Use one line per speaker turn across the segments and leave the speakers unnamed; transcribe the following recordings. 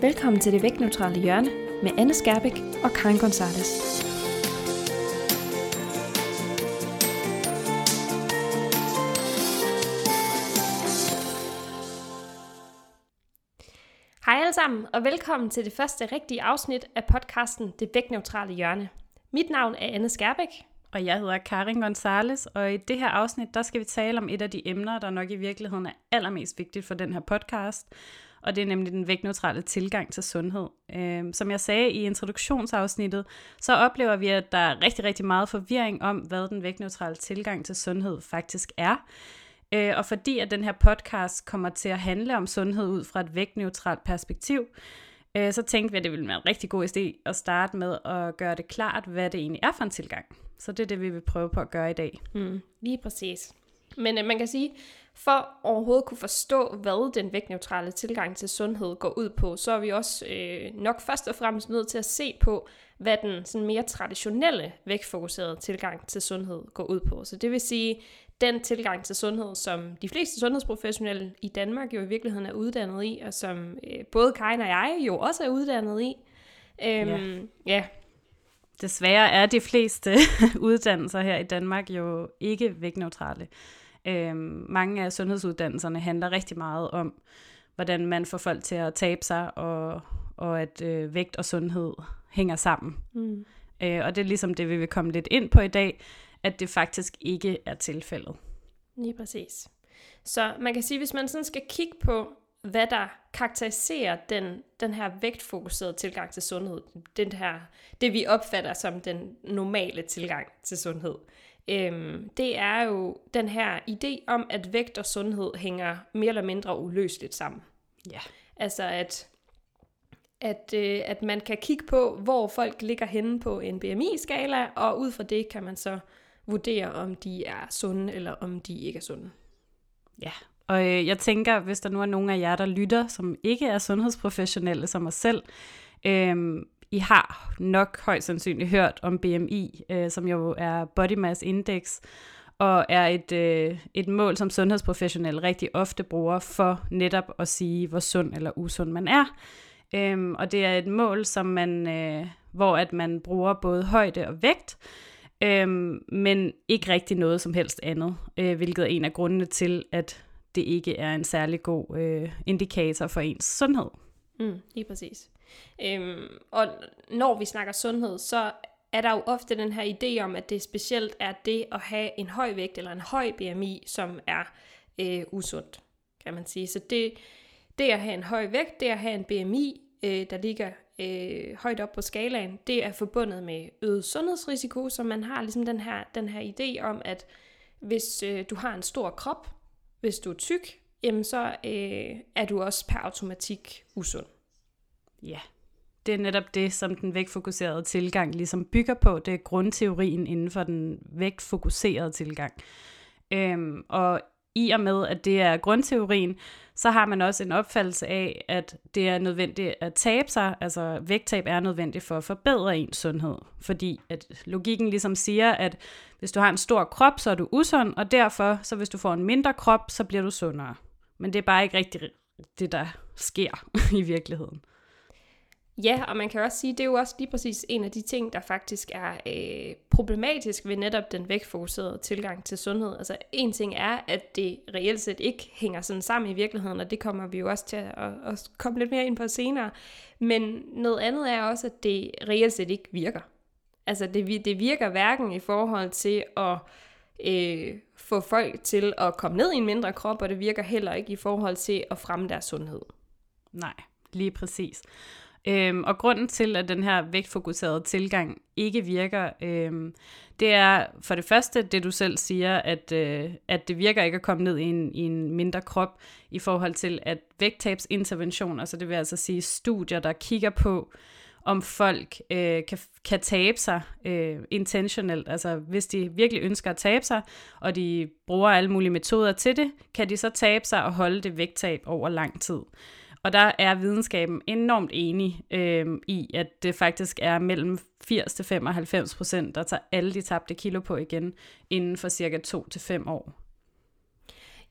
Velkommen til det vægtneutrale hjørne med Anne Skærbæk og Karin Gonzalez. Hej alle sammen, og velkommen til det første rigtige afsnit af podcasten Det vægtneutrale hjørne. Mit navn er Anne Skærbæk.
Og jeg hedder Karin Gonzales, og i det her afsnit, der skal vi tale om et af de emner, der nok i virkeligheden er allermest vigtigt for den her podcast, og det er nemlig den vægtneutrale tilgang til sundhed. Øh, som jeg sagde i introduktionsafsnittet, så oplever vi, at der er rigtig, rigtig meget forvirring om, hvad den vægtneutrale tilgang til sundhed faktisk er. Øh, og fordi at den her podcast kommer til at handle om sundhed ud fra et vægtneutralt perspektiv, øh, så tænkte vi, at det ville være en rigtig god idé at starte med at gøre det klart, hvad det egentlig er for en tilgang. Så det er det, vi vil prøve på at gøre i dag.
Mm, lige præcis. Men øh, man kan sige, for overhovedet kunne forstå, hvad den vægtneutrale tilgang til sundhed går ud på, så er vi også øh, nok først og fremmest nødt til at se på, hvad den sådan mere traditionelle vægtfokuserede tilgang til sundhed går ud på. Så det vil sige, den tilgang til sundhed, som de fleste sundhedsprofessionelle i Danmark jo i virkeligheden er uddannet i, og som øh, både Karin og jeg jo også er uddannet i. Øhm, ja. ja.
Desværre er de fleste uddannelser her i Danmark jo ikke vægtneutrale. Øhm, mange af sundhedsuddannelserne handler rigtig meget om, hvordan man får folk til at tabe sig, og, og at øh, vægt og sundhed hænger sammen. Mm. Øh, og det er ligesom det, vi vil komme lidt ind på i dag, at det faktisk ikke er tilfældet.
Lige præcis. Så man kan sige, hvis man sådan skal kigge på, hvad der karakteriserer den, den her vægtfokuserede tilgang til sundhed, den her, det vi opfatter som den normale tilgang til sundhed, øhm, det er jo den her idé om, at vægt og sundhed hænger mere eller mindre uløseligt sammen.
Ja.
Altså at, at, øh, at man kan kigge på, hvor folk ligger henne på en BMI-skala, og ud fra det kan man så vurdere, om de er sunde, eller om de ikke er sunde.
Ja, og øh, jeg tænker, hvis der nu er nogen af jer, der lytter, som ikke er sundhedsprofessionelle som os selv, øh, i har nok højst sandsynligt hørt om BMI, øh, som jo er Body Mass Index, og er et, øh, et mål, som sundhedsprofessionelle rigtig ofte bruger for netop at sige, hvor sund eller usund man er. Øhm, og det er et mål, som man, øh, hvor at man bruger både højde og vægt, øhm, men ikke rigtig noget som helst andet, øh, hvilket er en af grundene til, at det ikke er en særlig god øh, indikator for ens sundhed.
Mm, lige præcis. Øhm, og når vi snakker sundhed, så er der jo ofte den her idé om, at det specielt er det at have en høj vægt eller en høj BMI, som er øh, usundt, kan man sige. Så det, det at have en høj vægt, det at have en BMI, øh, der ligger øh, højt op på skalaen, det er forbundet med øget sundhedsrisiko, så man har ligesom den her, den her idé om, at hvis øh, du har en stor krop, hvis du er tyk, jamen så øh, er du også per automatik usund.
Ja, det er netop det, som den vægtfokuserede tilgang ligesom bygger på. Det er grundteorien inden for den vægtfokuserede tilgang. Øhm, og i og med, at det er grundteorien, så har man også en opfattelse af, at det er nødvendigt at tabe sig, altså vægttab er nødvendigt for at forbedre ens sundhed. Fordi at logikken ligesom siger, at hvis du har en stor krop, så er du usund, og derfor, så hvis du får en mindre krop, så bliver du sundere. Men det er bare ikke rigtigt det, der sker i virkeligheden.
Ja, og man kan også sige, det er jo også lige præcis en af de ting, der faktisk er øh, problematisk ved netop den vægtfokuserede tilgang til sundhed. Altså en ting er, at det reelt set ikke hænger sådan sammen i virkeligheden, og det kommer vi jo også til at, at, at komme lidt mere ind på senere. Men noget andet er også, at det reelt set ikke virker. Altså det, det virker hverken i forhold til at øh, få folk til at komme ned i en mindre krop, og det virker heller ikke i forhold til at fremme deres sundhed.
Nej, lige præcis. Øhm, og grunden til, at den her vægtfokuserede tilgang ikke virker, øhm, det er for det første det, du selv siger, at, øh, at det virker ikke at komme ned i en, i en mindre krop i forhold til, at vægttabsinterventioner, så det vil altså sige studier, der kigger på, om folk øh, kan, kan tabe sig øh, intentionelt. Altså hvis de virkelig ønsker at tabe sig, og de bruger alle mulige metoder til det, kan de så tabe sig og holde det vægttab over lang tid. Og der er videnskaben enormt enig øh, i, at det faktisk er mellem 80-95 procent, der tager alle de tabte kilo på igen inden for cirka 2-5 år.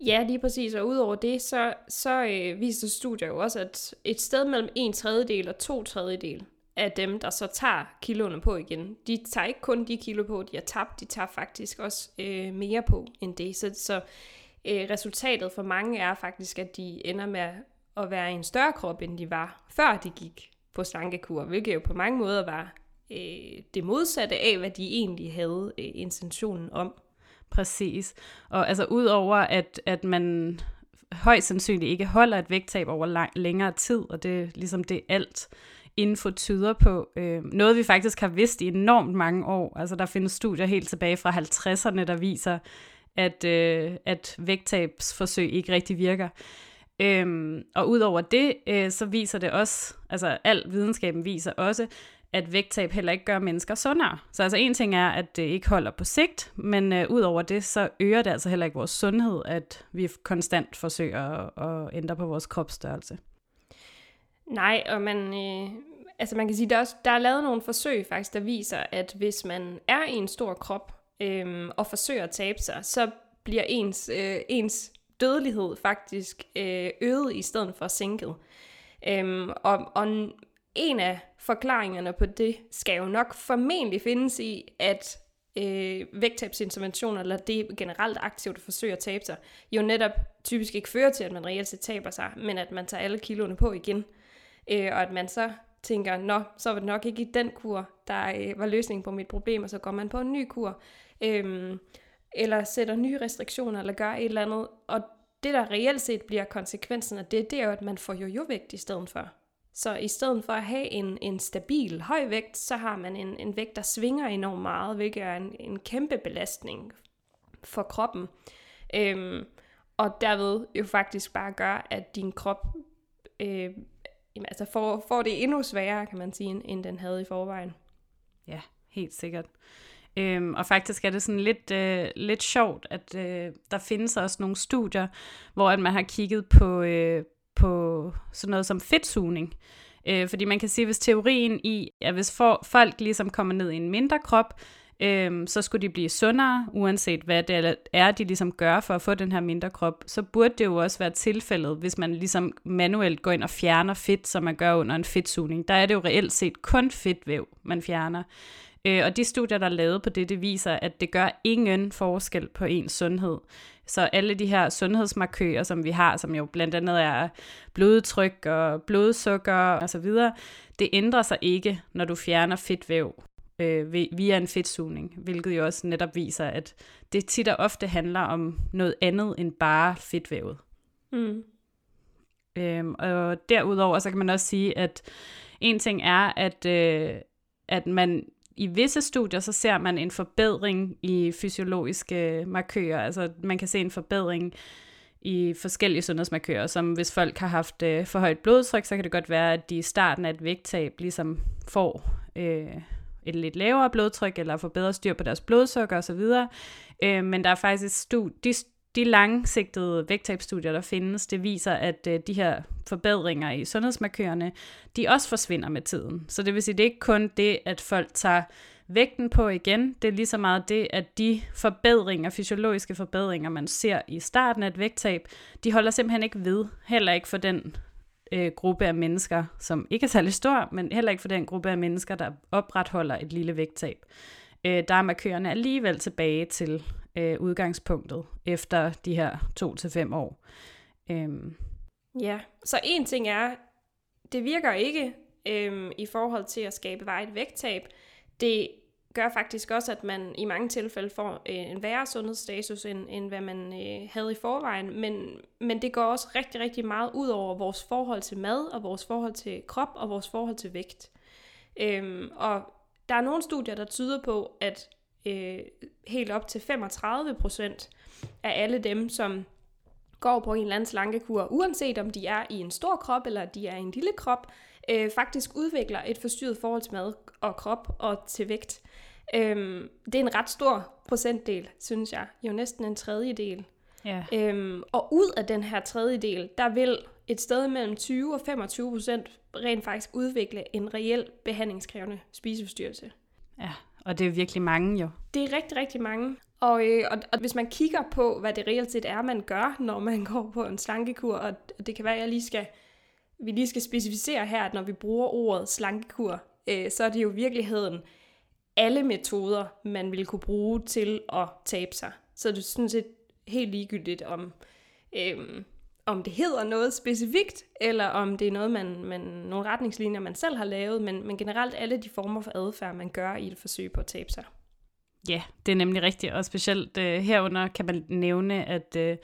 Ja, lige præcis. Og udover det, så, så øh, viser studier jo også, at et sted mellem en tredjedel og to tredjedel af dem, der så tager kiloene på igen, de tager ikke kun de kilo på, de har tabt, de tager faktisk også øh, mere på end det. Så, så øh, resultatet for mange er faktisk, at de ender med at være i en større krop, end de var, før de gik på slankekur, hvilket jo på mange måder var øh, det modsatte af, hvad de egentlig havde øh, intentionen om.
Præcis. Og altså udover at, at man højst sandsynligt ikke holder et vægttab over lang, længere tid, og det er ligesom det alt info tyder på. Øh, noget vi faktisk har vidst i enormt mange år. Altså der findes studier helt tilbage fra 50'erne, der viser, at, øh, at vægttabsforsøg ikke rigtig virker. Øhm, og udover det, øh, så viser det også, altså al videnskaben viser også, at vægttab heller ikke gør mennesker sundere. Så altså en ting er, at det ikke holder på sigt, men øh, udover det, så øger det altså heller ikke vores sundhed, at vi konstant forsøger at, at ændre på vores kropsstørrelse.
Nej, og man, øh, altså man kan sige, der er, også, der er lavet nogle forsøg faktisk, der viser, at hvis man er i en stor krop øh, og forsøger at tabe sig, så bliver ens, øh, ens dødelighed faktisk øh, øget i stedet for sænket. Øhm, og, og en af forklaringerne på det skal jo nok formentlig findes i, at øh, vægttabsinterventioner, eller det generelt aktivt forsøge at tabe sig, jo netop typisk ikke fører til, at man reelt set taber sig, men at man tager alle kiloene på igen. Øh, og at man så tænker, nå, så var det nok ikke i den kur, der øh, var løsningen på mit problem, og så går man på en ny kur. Øh, eller sætter nye restriktioner, eller gør et eller andet. Og det, der reelt set bliver konsekvensen af det, det er jo, at man får jojo-vægt i stedet for. Så i stedet for at have en, en stabil høj vægt, så har man en, en vægt, der svinger enormt meget, hvilket er en, en kæmpe belastning for kroppen. Øhm, og derved jo faktisk bare gør, at din krop øh, altså får, får det endnu sværere, kan man sige, end den havde i forvejen.
Ja, helt sikkert. Øhm, og faktisk er det sådan lidt, øh, lidt sjovt, at øh, der findes også nogle studier, hvor at man har kigget på, øh, på sådan noget som fedtsugning. Øh, fordi man kan sige, hvis teorien i, at hvis for, folk ligesom kommer ned i en mindre krop, øh, så skulle de blive sundere, uanset hvad det er, de ligesom gør for at få den her mindre krop, så burde det jo også være tilfældet, hvis man ligesom manuelt går ind og fjerner fedt, som man gør under en fedtsugning. Der er det jo reelt set kun fedtvæv, man fjerner. Øh, og de studier, der er lavet på det, det viser, at det gør ingen forskel på ens sundhed. Så alle de her sundhedsmarkører, som vi har, som jo blandt andet er blodtryk og blodsukker videre, det ændrer sig ikke, når du fjerner fedtvæv øh, via en fedtsugning, hvilket jo også netop viser, at det tit og ofte handler om noget andet end bare fedtvævet. Mm. Øhm, og derudover så kan man også sige, at en ting er, at, øh, at man i visse studier, så ser man en forbedring i fysiologiske markører. Altså man kan se en forbedring i forskellige sundhedsmarkører, som hvis folk har haft øh, for højt blodtryk, så kan det godt være, at de i starten af et vægttab ligesom får øh, et lidt lavere blodtryk, eller får bedre styr på deres blodsukker osv. Øh, men der er faktisk stu- de, de langsigtede vægttabstudier, der findes, det viser, at øh, de her forbedringer i sundhedsmarkørerne, de også forsvinder med tiden. Så det vil sige, det er ikke kun det, at folk tager vægten på igen, det er lige så meget det, at de forbedringer, fysiologiske forbedringer, man ser i starten af et vægttab, de holder simpelthen ikke ved, heller ikke for den øh, gruppe af mennesker, som ikke er særlig stor, men heller ikke for den gruppe af mennesker, der opretholder et lille vægttab. Øh, der er markørerne alligevel tilbage til øh, udgangspunktet efter de her to til fem år. Øhm.
Ja, så en ting er, det virker ikke øhm, i forhold til at skabe vejet vægttab. Det gør faktisk også, at man i mange tilfælde får øh, en værre sundhedsstatus, end, end hvad man øh, havde i forvejen. Men, men det går også rigtig, rigtig meget ud over vores forhold til mad, og vores forhold til krop, og vores forhold til vægt. Øhm, og der er nogle studier, der tyder på, at øh, helt op til 35 procent af alle dem, som går på en eller anden slankekur, uanset om de er i en stor krop eller de er i en lille krop, øh, faktisk udvikler et forstyrret forhold til mad og krop og til vægt. Øhm, det er en ret stor procentdel, synes jeg. Jo næsten en tredjedel. Ja. Øhm, og ud af den her tredjedel, der vil et sted mellem 20 og 25 procent rent faktisk udvikle en reel behandlingskrævende spiseforstyrrelse.
Ja, og det er virkelig mange jo.
det er rigtig, rigtig mange. Og, øh, og, og hvis man kigger på, hvad det reelt set er, man gør, når man går på en slankekur, og det kan være, at jeg lige skal, vi lige skal specificere her, at når vi bruger ordet slankekur, øh, så er det jo i virkeligheden alle metoder, man vil kunne bruge til at tabe sig. Så det er sådan set helt ligegyldigt, om, øh, om det hedder noget specifikt, eller om det er noget, man, man, nogle retningslinjer, man selv har lavet, men, men generelt alle de former for adfærd, man gør i et forsøg på at tabe sig.
Ja, det er nemlig rigtigt, og specielt øh, herunder kan man nævne, at øh,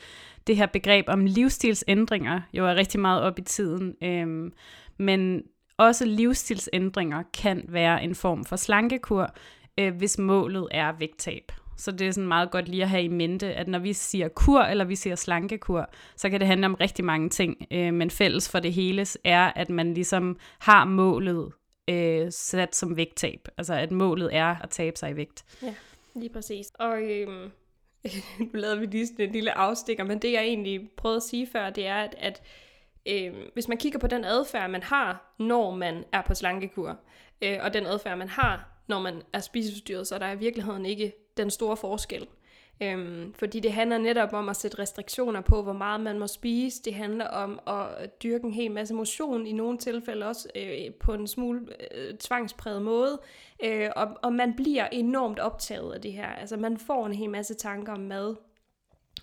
det her begreb om livsstilsændringer jo er rigtig meget op i tiden, øh, men også livsstilsændringer kan være en form for slankekur, øh, hvis målet er vægttab. Så det er sådan meget godt lige at have i mente, at når vi siger kur eller vi siger slankekur, så kan det handle om rigtig mange ting. Øh, men fælles for det hele er, at man ligesom har målet øh, sat som vægttab. Altså at målet er at tabe sig i vægt.
Ja, lige præcis. Og øhm, nu lavede vi lige sådan en lille afstikker, men det jeg egentlig prøvede at sige før, det er, at, at øh, hvis man kigger på den adfærd, man har, når man er på slankekur, øh, og den adfærd, man har, når man er spiseforstyrret, så er der i virkeligheden ikke den store forskel. Øhm, fordi det handler netop om at sætte restriktioner på, hvor meget man må spise. Det handler om at dyrke en hel masse motion, i nogle tilfælde også øh, på en smule øh, tvangspræget måde. Øh, og, og man bliver enormt optaget af det her. Altså man får en hel masse tanker om mad.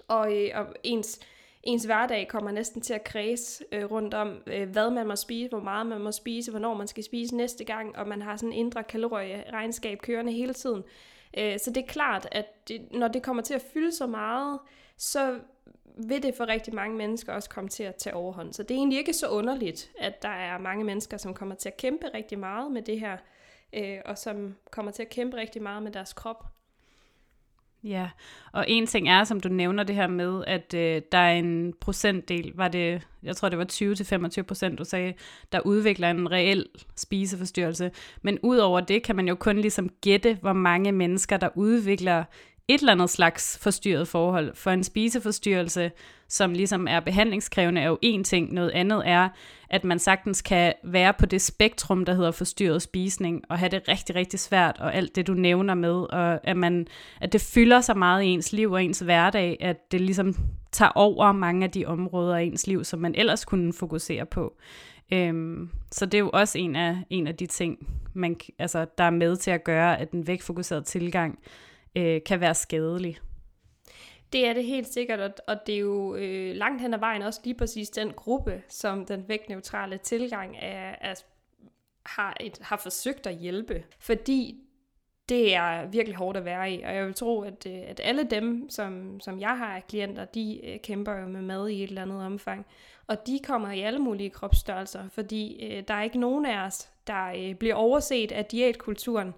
Og, øh, og ens, ens hverdag kommer næsten til at kredse øh, rundt om, øh, hvad man må spise, hvor meget man må spise, hvornår man skal spise næste gang, og man har sådan en indre kalorieregnskab kørende hele tiden. Øh, så det er klart, at det, når det kommer til at fylde så meget, så vil det for rigtig mange mennesker også komme til at tage overhånd. Så det er egentlig ikke så underligt, at der er mange mennesker, som kommer til at kæmpe rigtig meget med det her, øh, og som kommer til at kæmpe rigtig meget med deres krop.
Ja, og en ting er, som du nævner det her med, at øh, der er en procentdel, var det, jeg tror det var 20-25 procent, du sagde, der udvikler en reel spiseforstyrrelse. Men udover det kan man jo kun ligesom gætte, hvor mange mennesker, der udvikler et eller andet slags forstyrret forhold. For en spiseforstyrrelse, som ligesom er behandlingskrævende, er jo en ting. Noget andet er, at man sagtens kan være på det spektrum, der hedder forstyrret spisning, og have det rigtig, rigtig svært, og alt det, du nævner med, og at, man, at det fylder så meget i ens liv og ens hverdag, at det ligesom tager over mange af de områder af ens liv, som man ellers kunne fokusere på. Øhm, så det er jo også en af, en af de ting, man, altså, der er med til at gøre, at den vægtfokuserede tilgang øh, kan være skadelig.
Det er det helt sikkert, og, og det er jo øh, langt hen ad vejen også lige præcis den gruppe, som den vægtneutrale tilgang er, er, har, et, har forsøgt at hjælpe. Fordi det er virkelig hårdt at være i, og jeg vil tro, at, øh, at alle dem, som, som jeg har af klienter, de øh, kæmper jo med mad i et eller andet omfang. Og de kommer i alle mulige kropsstørrelser, fordi øh, der er ikke nogen af os, der øh, bliver overset af diætkulturen.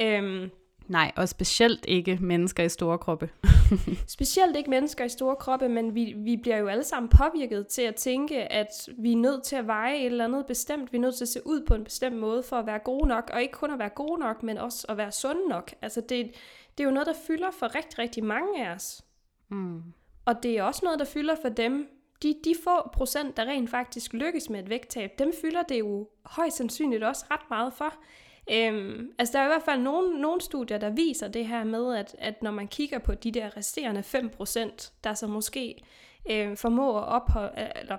Øhm,
Nej, og specielt ikke mennesker i store kroppe.
specielt ikke mennesker i store kroppe, men vi, vi bliver jo alle sammen påvirket til at tænke, at vi er nødt til at veje et eller andet bestemt. Vi er nødt til at se ud på en bestemt måde for at være gode nok, og ikke kun at være gode nok, men også at være sunde nok. Altså det, det er jo noget, der fylder for rigtig, rigtig mange af os. Mm. Og det er også noget, der fylder for dem, de, de få procent, der rent faktisk lykkes med et vægttab, dem fylder det jo højst sandsynligt også ret meget for. Øhm, altså der er i hvert fald nogle, nogle studier, der viser det her med, at, at når man kigger på de der resterende 5%, der så måske øh, formår at ophold, øh, eller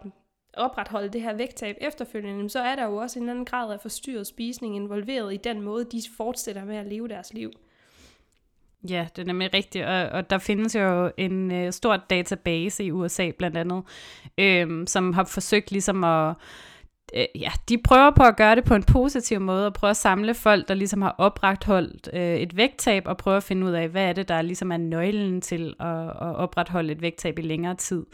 opretholde det her vægttab efterfølgende, så er der jo også en anden grad af forstyrret spisning involveret i den måde, de fortsætter med at leve deres liv.
Ja, det er nemlig rigtigt, og, og der findes jo en øh, stor database i USA blandt andet, øh, som har forsøgt ligesom at øh, ja, de prøver på at gøre det på en positiv måde, og prøve at samle folk, der ligesom har opretholdt øh, et vægttab, og prøve at finde ud af, hvad er det, der ligesom er nøglen til at, at opretholde et vægttab i længere tid.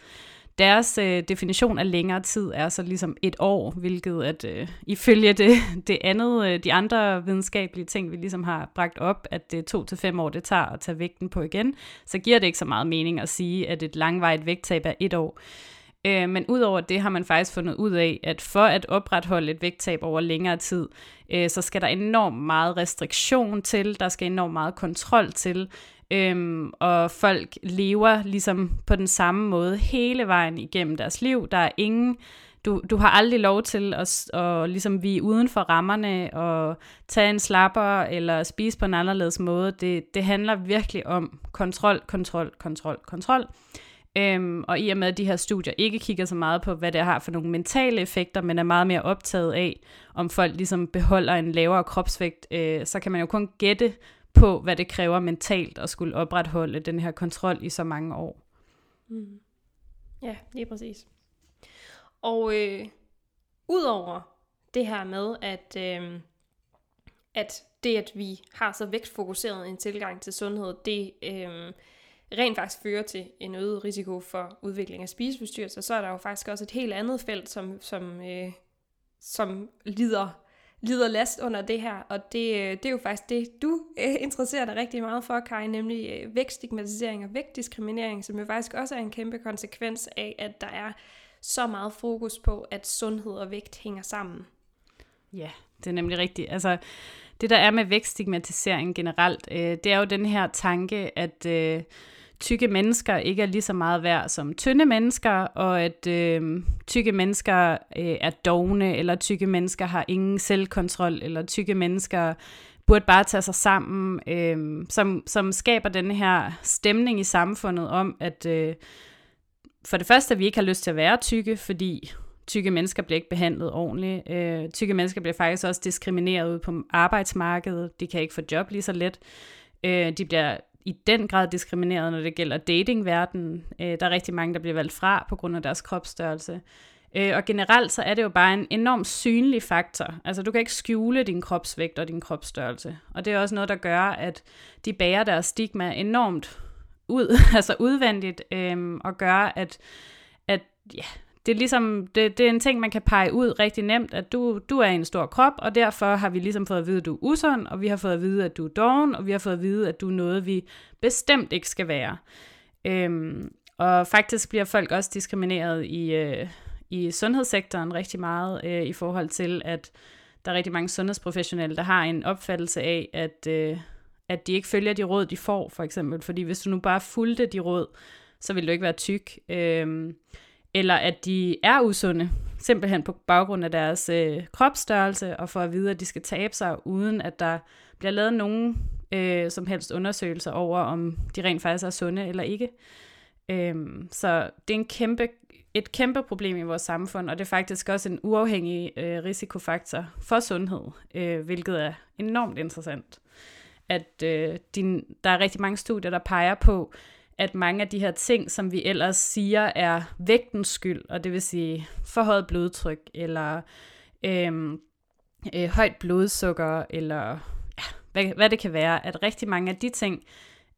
Deres øh, definition af længere tid er så ligesom et år, hvilket at øh, ifølge det, det andet, øh, de andre videnskabelige ting, vi ligesom har bragt op, at det er to til fem år, det tager at tage vægten på igen, så giver det ikke så meget mening at sige, at et langvarigt vægttab er et år. Øh, Øh, men udover det har man faktisk fundet ud af, at for at opretholde et vægttab over længere tid, øh, så skal der enormt meget restriktion til, der skal enormt meget kontrol til, Øhm, og folk lever ligesom på den samme måde hele vejen igennem deres liv. Der er ingen du, du har aldrig lov til at, at ligesom vi uden for rammerne og tage en slapper eller spise på en anderledes måde. Det, det handler virkelig om kontrol, kontrol, kontrol, kontrol. Øhm, og i og med, at de her studier ikke kigger så meget på, hvad det har for nogle mentale effekter, men er meget mere optaget af, om folk ligesom beholder en lavere kropsvægt, øh, så kan man jo kun gætte på, hvad det kræver mentalt at skulle opretholde den her kontrol i så mange år.
Mm. Ja, lige præcis. Og øh, udover det her med, at, øh, at det, at vi har så vægtfokuseret en tilgang til sundhed, det øh, rent faktisk fører til en øget risiko for udvikling af spiseforstyrrelser, så er der jo faktisk også et helt andet felt, som, som, øh, som lider lider last under det her, og det, øh, det er jo faktisk det, du øh, interesserer dig rigtig meget for, Kai, nemlig øh, vægtstigmatisering og vægtdiskriminering, som jo faktisk også er en kæmpe konsekvens af, at der er så meget fokus på, at sundhed og vægt hænger sammen.
Ja, det er nemlig rigtigt. Altså, det der er med vækststigmatisering generelt, øh, det er jo den her tanke, at øh, tykke mennesker ikke er lige så meget værd som tynde mennesker, og at øh, tykke mennesker øh, er dogne, eller tykke mennesker har ingen selvkontrol, eller tykke mennesker burde bare tage sig sammen, øh, som, som skaber den her stemning i samfundet om, at øh, for det første, at vi ikke har lyst til at være tykke, fordi tykke mennesker bliver ikke behandlet ordentligt. Øh, tykke mennesker bliver faktisk også diskrimineret ude på arbejdsmarkedet. De kan ikke få job lige så let. Øh, de bliver i den grad diskrimineret, når det gælder datingverdenen. Øh, der er rigtig mange, der bliver valgt fra på grund af deres kropsstørrelse. Øh, og generelt så er det jo bare en enorm synlig faktor. Altså du kan ikke skjule din kropsvægt og din kropsstørrelse. Og det er også noget, der gør, at de bærer deres stigma enormt ud, altså udvendigt, øh, og gør, at, at ja, det er ligesom, det, det er en ting, man kan pege ud rigtig nemt, at du, du er en stor krop, og derfor har vi ligesom fået at vide, at du er usund, og vi har fået at vide, at du er doven, og vi har fået at vide, at du er noget, vi bestemt ikke skal være. Øhm, og faktisk bliver folk også diskrimineret i, øh, i sundhedssektoren rigtig meget, øh, i forhold til, at der er rigtig mange sundhedsprofessionelle, der har en opfattelse af, at, øh, at de ikke følger de råd, de får, for eksempel. Fordi hvis du nu bare fulgte de råd, så ville du ikke være tyk. Øh, eller at de er usunde, simpelthen på baggrund af deres øh, kropsstørrelse, og for at vide, at de skal tabe sig, uden at der bliver lavet nogen øh, som helst undersøgelser over, om de rent faktisk er sunde eller ikke. Øhm, så det er en kæmpe, et kæmpe problem i vores samfund, og det er faktisk også en uafhængig øh, risikofaktor for sundhed, øh, hvilket er enormt interessant. At øh, din, der er rigtig mange studier, der peger på, at mange af de her ting, som vi ellers siger er vægtens skyld, og det vil sige forhøjet blodtryk, eller øhm, øh, højt blodsukker, eller ja, hvad, hvad det kan være, at rigtig mange af de ting,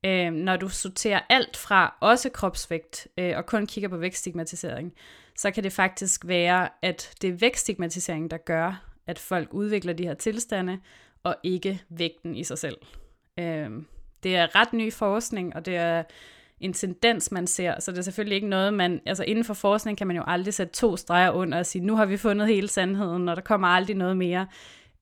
øh, når du sorterer alt fra, også kropsvægt, øh, og kun kigger på vægtstigmatisering, så kan det faktisk være, at det er vægtstigmatisering, der gør, at folk udvikler de her tilstande, og ikke vægten i sig selv. Øh, det er ret ny forskning, og det er en tendens, man ser. Så det er selvfølgelig ikke noget, man... Altså inden for forskning kan man jo aldrig sætte to streger under og sige, nu har vi fundet hele sandheden, og der kommer aldrig noget mere.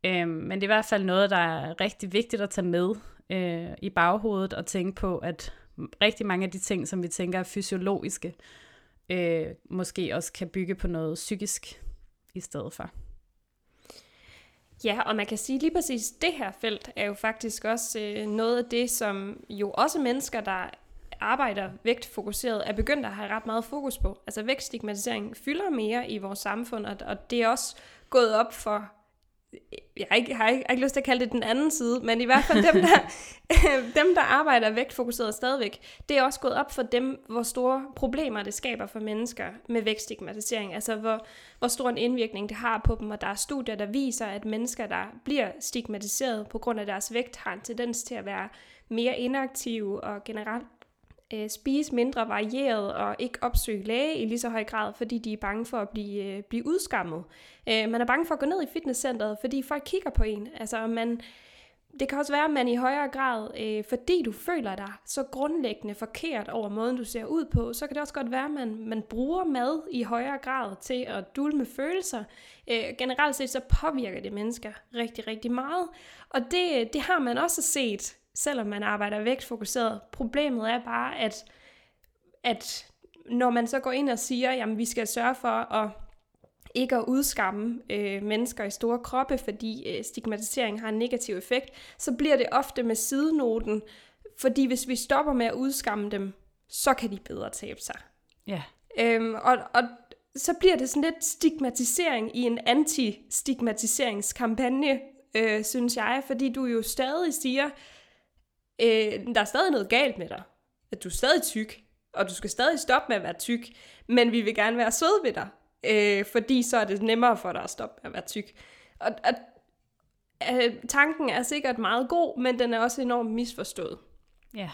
Øh, men det er i hvert fald noget, der er rigtig vigtigt at tage med øh, i baghovedet og tænke på, at rigtig mange af de ting, som vi tænker er fysiologiske, øh, måske også kan bygge på noget psykisk i stedet for.
Ja, og man kan sige lige præcis, det her felt er jo faktisk også øh, noget af det, som jo også mennesker, der arbejder vægtfokuseret, er begyndt at have ret meget fokus på. Altså vægtstigmatisering fylder mere i vores samfund, og, og det er også gået op for jeg har ikke, har, ikke, har ikke lyst til at kalde det den anden side, men i hvert fald dem, der, dem, der arbejder vægtfokuseret stadigvæk, det er også gået op for dem, hvor store problemer det skaber for mennesker med vægtstigmatisering. Altså hvor, hvor stor en indvirkning det har på dem, og der er studier, der viser, at mennesker, der bliver stigmatiseret på grund af deres vægt, har en tendens til at være mere inaktive og generelt øh, spise mindre varieret og ikke opsøge læge i lige så høj grad, fordi de er bange for at blive, øh, blive udskammet. Øh, man er bange for at gå ned i fitnesscenteret, fordi folk kigger på en. Altså man, det kan også være, at man i højere grad, øh, fordi du føler dig så grundlæggende forkert over måden, du ser ud på, så kan det også godt være, at man, man bruger mad i højere grad til at dulme følelser. Øh, generelt set så påvirker det mennesker rigtig, rigtig meget. Og det, det har man også set selvom man arbejder vægtfokuseret. Problemet er bare, at, at når man så går ind og siger, jamen vi skal sørge for at ikke at udskamme øh, mennesker i store kroppe, fordi øh, stigmatisering har en negativ effekt, så bliver det ofte med sidenoten, fordi hvis vi stopper med at udskamme dem, så kan de bedre tabe sig.
Ja.
Øhm, og, og så bliver det sådan lidt stigmatisering i en anti-stigmatiseringskampagne, øh, synes jeg, fordi du jo stadig siger, øh, der er stadig noget galt med dig, at du er stadig tyk, og du skal stadig stoppe med at være tyk, men vi vil gerne være søde ved dig, øh, fordi så er det nemmere for dig at stoppe med at være tyk. Og, og øh, tanken er sikkert meget god, men den er også enormt misforstået.
Ja.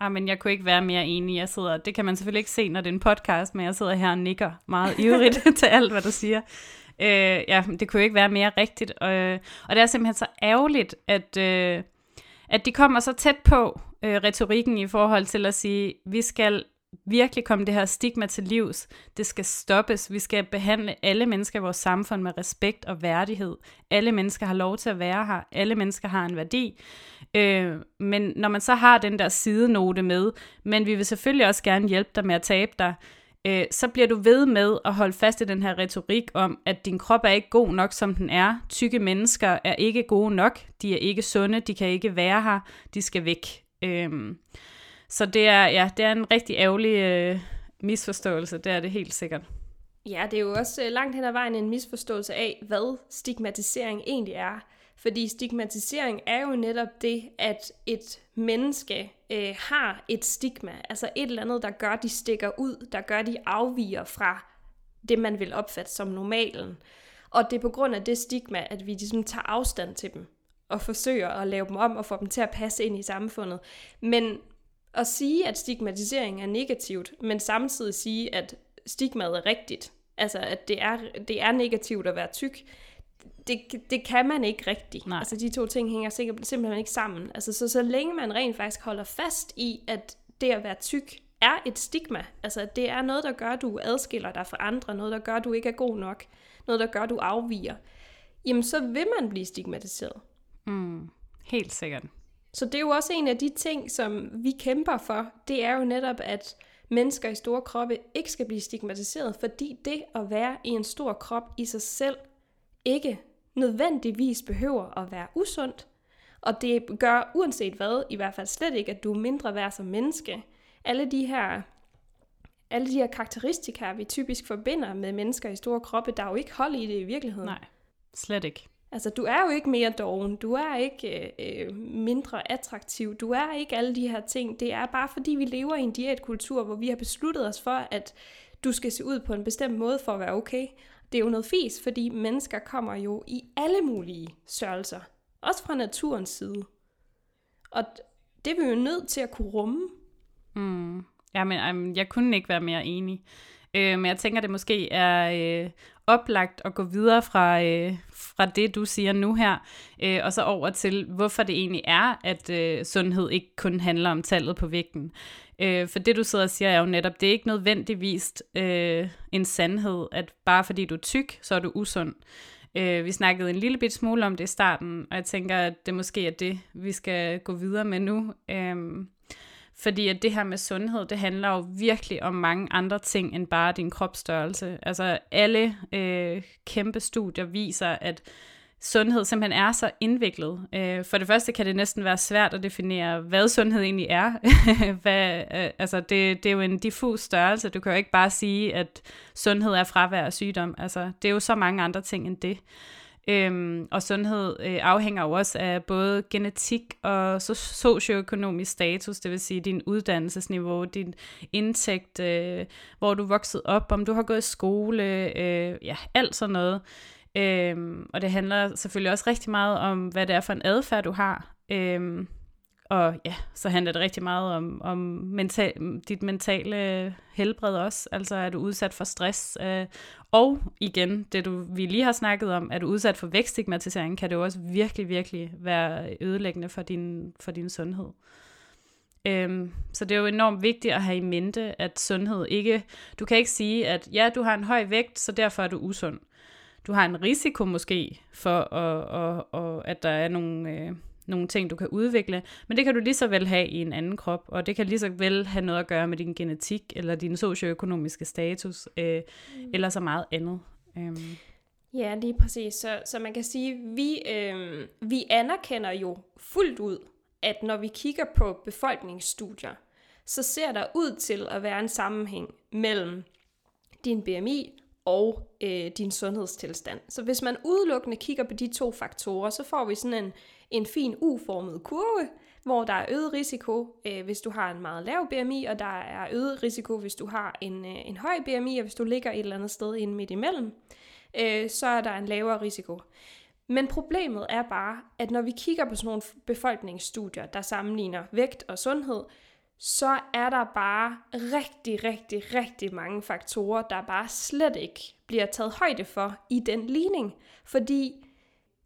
Ah, men jeg kunne ikke være mere enig. Jeg sidder, det kan man selvfølgelig ikke se, når det er en podcast, men jeg sidder her og nikker meget ivrigt til alt, hvad du siger. Øh, ja, det kunne jo ikke være mere rigtigt. Og, og det er simpelthen så ærgerligt, at, øh, at de kommer så tæt på øh, retorikken i forhold til at sige, vi skal virkelig komme det her stigma til livs. Det skal stoppes. Vi skal behandle alle mennesker i vores samfund med respekt og værdighed. Alle mennesker har lov til at være her. Alle mennesker har en værdi. Øh, men når man så har den der sidenote med, men vi vil selvfølgelig også gerne hjælpe dig med at tabe dig, øh, Øh, så bliver du ved med at holde fast i den her retorik om, at din krop er ikke god nok, som den er. Tykke mennesker er ikke gode nok. De er ikke sunde. De kan ikke være her. De skal væk. Øh, så det er, ja, det er en rigtig ærgerlig øh, misforståelse, det er det helt sikkert.
Ja, det er jo også øh, langt hen ad vejen en misforståelse af, hvad stigmatisering egentlig er. Fordi stigmatisering er jo netop det, at et menneske øh, har et stigma, altså et eller andet, der gør, de stikker ud, der gør, de afviger fra det, man vil opfatte som normalen. Og det er på grund af det stigma, at vi ligesom tager afstand til dem og forsøger at lave dem om og få dem til at passe ind i samfundet. Men at sige, at stigmatisering er negativt, men samtidig sige, at stigmaet er rigtigt, altså at det er, det er negativt at være tyk, det, det kan man ikke rigtigt. Nej. Altså de to ting hænger simpelthen ikke sammen. Altså så, så længe man rent faktisk holder fast i, at det at være tyk er et stigma, altså det er noget, der gør, at du adskiller dig fra andre, noget, der gør, at du ikke er god nok, noget, der gør, at du afviger, jamen så vil man blive stigmatiseret.
Mm, helt sikkert.
Så det er jo også en af de ting, som vi kæmper for, det er jo netop, at mennesker i store kroppe ikke skal blive stigmatiseret, fordi det at være i en stor krop i sig selv ikke nødvendigvis behøver at være usundt. Og det gør uanset hvad, i hvert fald slet ikke, at du er mindre værd som menneske. Alle de her alle de her karakteristika, vi typisk forbinder med mennesker i store kroppe, der er jo ikke hold i det i virkeligheden.
Nej, slet ikke.
Altså, du er jo ikke mere doven, du er ikke øh, mindre attraktiv, du er ikke alle de her ting. Det er bare fordi, vi lever i en diætkultur, hvor vi har besluttet os for, at du skal se ud på en bestemt måde for at være okay. Det er jo noget fis, fordi mennesker kommer jo i alle mulige størrelser. Også fra naturens side. Og det er vi jo nødt til at kunne rumme.
Mm. Jamen, jeg kunne ikke være mere enig. Øh, men jeg tænker, det måske er øh, oplagt at gå videre fra, øh, fra det, du siger nu her, øh, og så over til, hvorfor det egentlig er, at øh, sundhed ikke kun handler om tallet på vægten. Øh, for det, du sidder og siger, er jo netop, det er ikke nødvendigvis øh, en sandhed, at bare fordi du er tyk, så er du usund. Øh, vi snakkede en lille bit smule om det i starten, og jeg tænker, at det måske er det, vi skal gå videre med nu. Øh, fordi at det her med sundhed, det handler jo virkelig om mange andre ting end bare din kropsstørrelse. Altså alle øh, kæmpe studier viser, at sundhed simpelthen er så indviklet. Øh, for det første kan det næsten være svært at definere, hvad sundhed egentlig er. hvad, øh, altså det, det er jo en diffus størrelse. Du kan jo ikke bare sige, at sundhed er fravær af sygdom. Altså, det er jo så mange andre ting end det. Øhm, og sundhed øh, afhænger jo også af både genetik og so- socioøkonomisk status, det vil sige din uddannelsesniveau, din indtægt, øh, hvor du er vokset op, om du har gået i skole, øh, ja, alt sådan noget. Øhm, og det handler selvfølgelig også rigtig meget om, hvad det er for en adfærd, du har. Øhm, og ja, så handler det rigtig meget om, om mental, dit mentale helbred også. Altså er du udsat for stress. Øh, og igen, det du, vi lige har snakket om, er du udsat for vækststigmatisering, kan det jo også virkelig, virkelig være ødelæggende for din, for din sundhed. Øhm, så det er jo enormt vigtigt at have i mente, at sundhed ikke... Du kan ikke sige, at ja, du har en høj vægt, så derfor er du usund. Du har en risiko måske for, at, at, at, at der er nogle... Øh, nogle ting, du kan udvikle, men det kan du lige så vel have i en anden krop, og det kan lige så vel have noget at gøre med din genetik, eller din socioøkonomiske status, øh, mm. eller så meget andet. Øhm.
Ja, lige præcis. Så, så man kan sige, vi, øh, vi anerkender jo fuldt ud, at når vi kigger på befolkningsstudier, så ser der ud til at være en sammenhæng mellem din BMI og øh, din sundhedstilstand. Så hvis man udelukkende kigger på de to faktorer, så får vi sådan en, en fin U-formet kurve, hvor der er øget risiko, øh, hvis du har en meget lav BMI, og der er øget risiko, hvis du har en, øh, en høj BMI, og hvis du ligger et eller andet sted inde midt imellem, øh, så er der en lavere risiko. Men problemet er bare, at når vi kigger på sådan nogle befolkningsstudier, der sammenligner vægt og sundhed, så er der bare rigtig, rigtig, rigtig mange faktorer, der bare slet ikke bliver taget højde for i den ligning. Fordi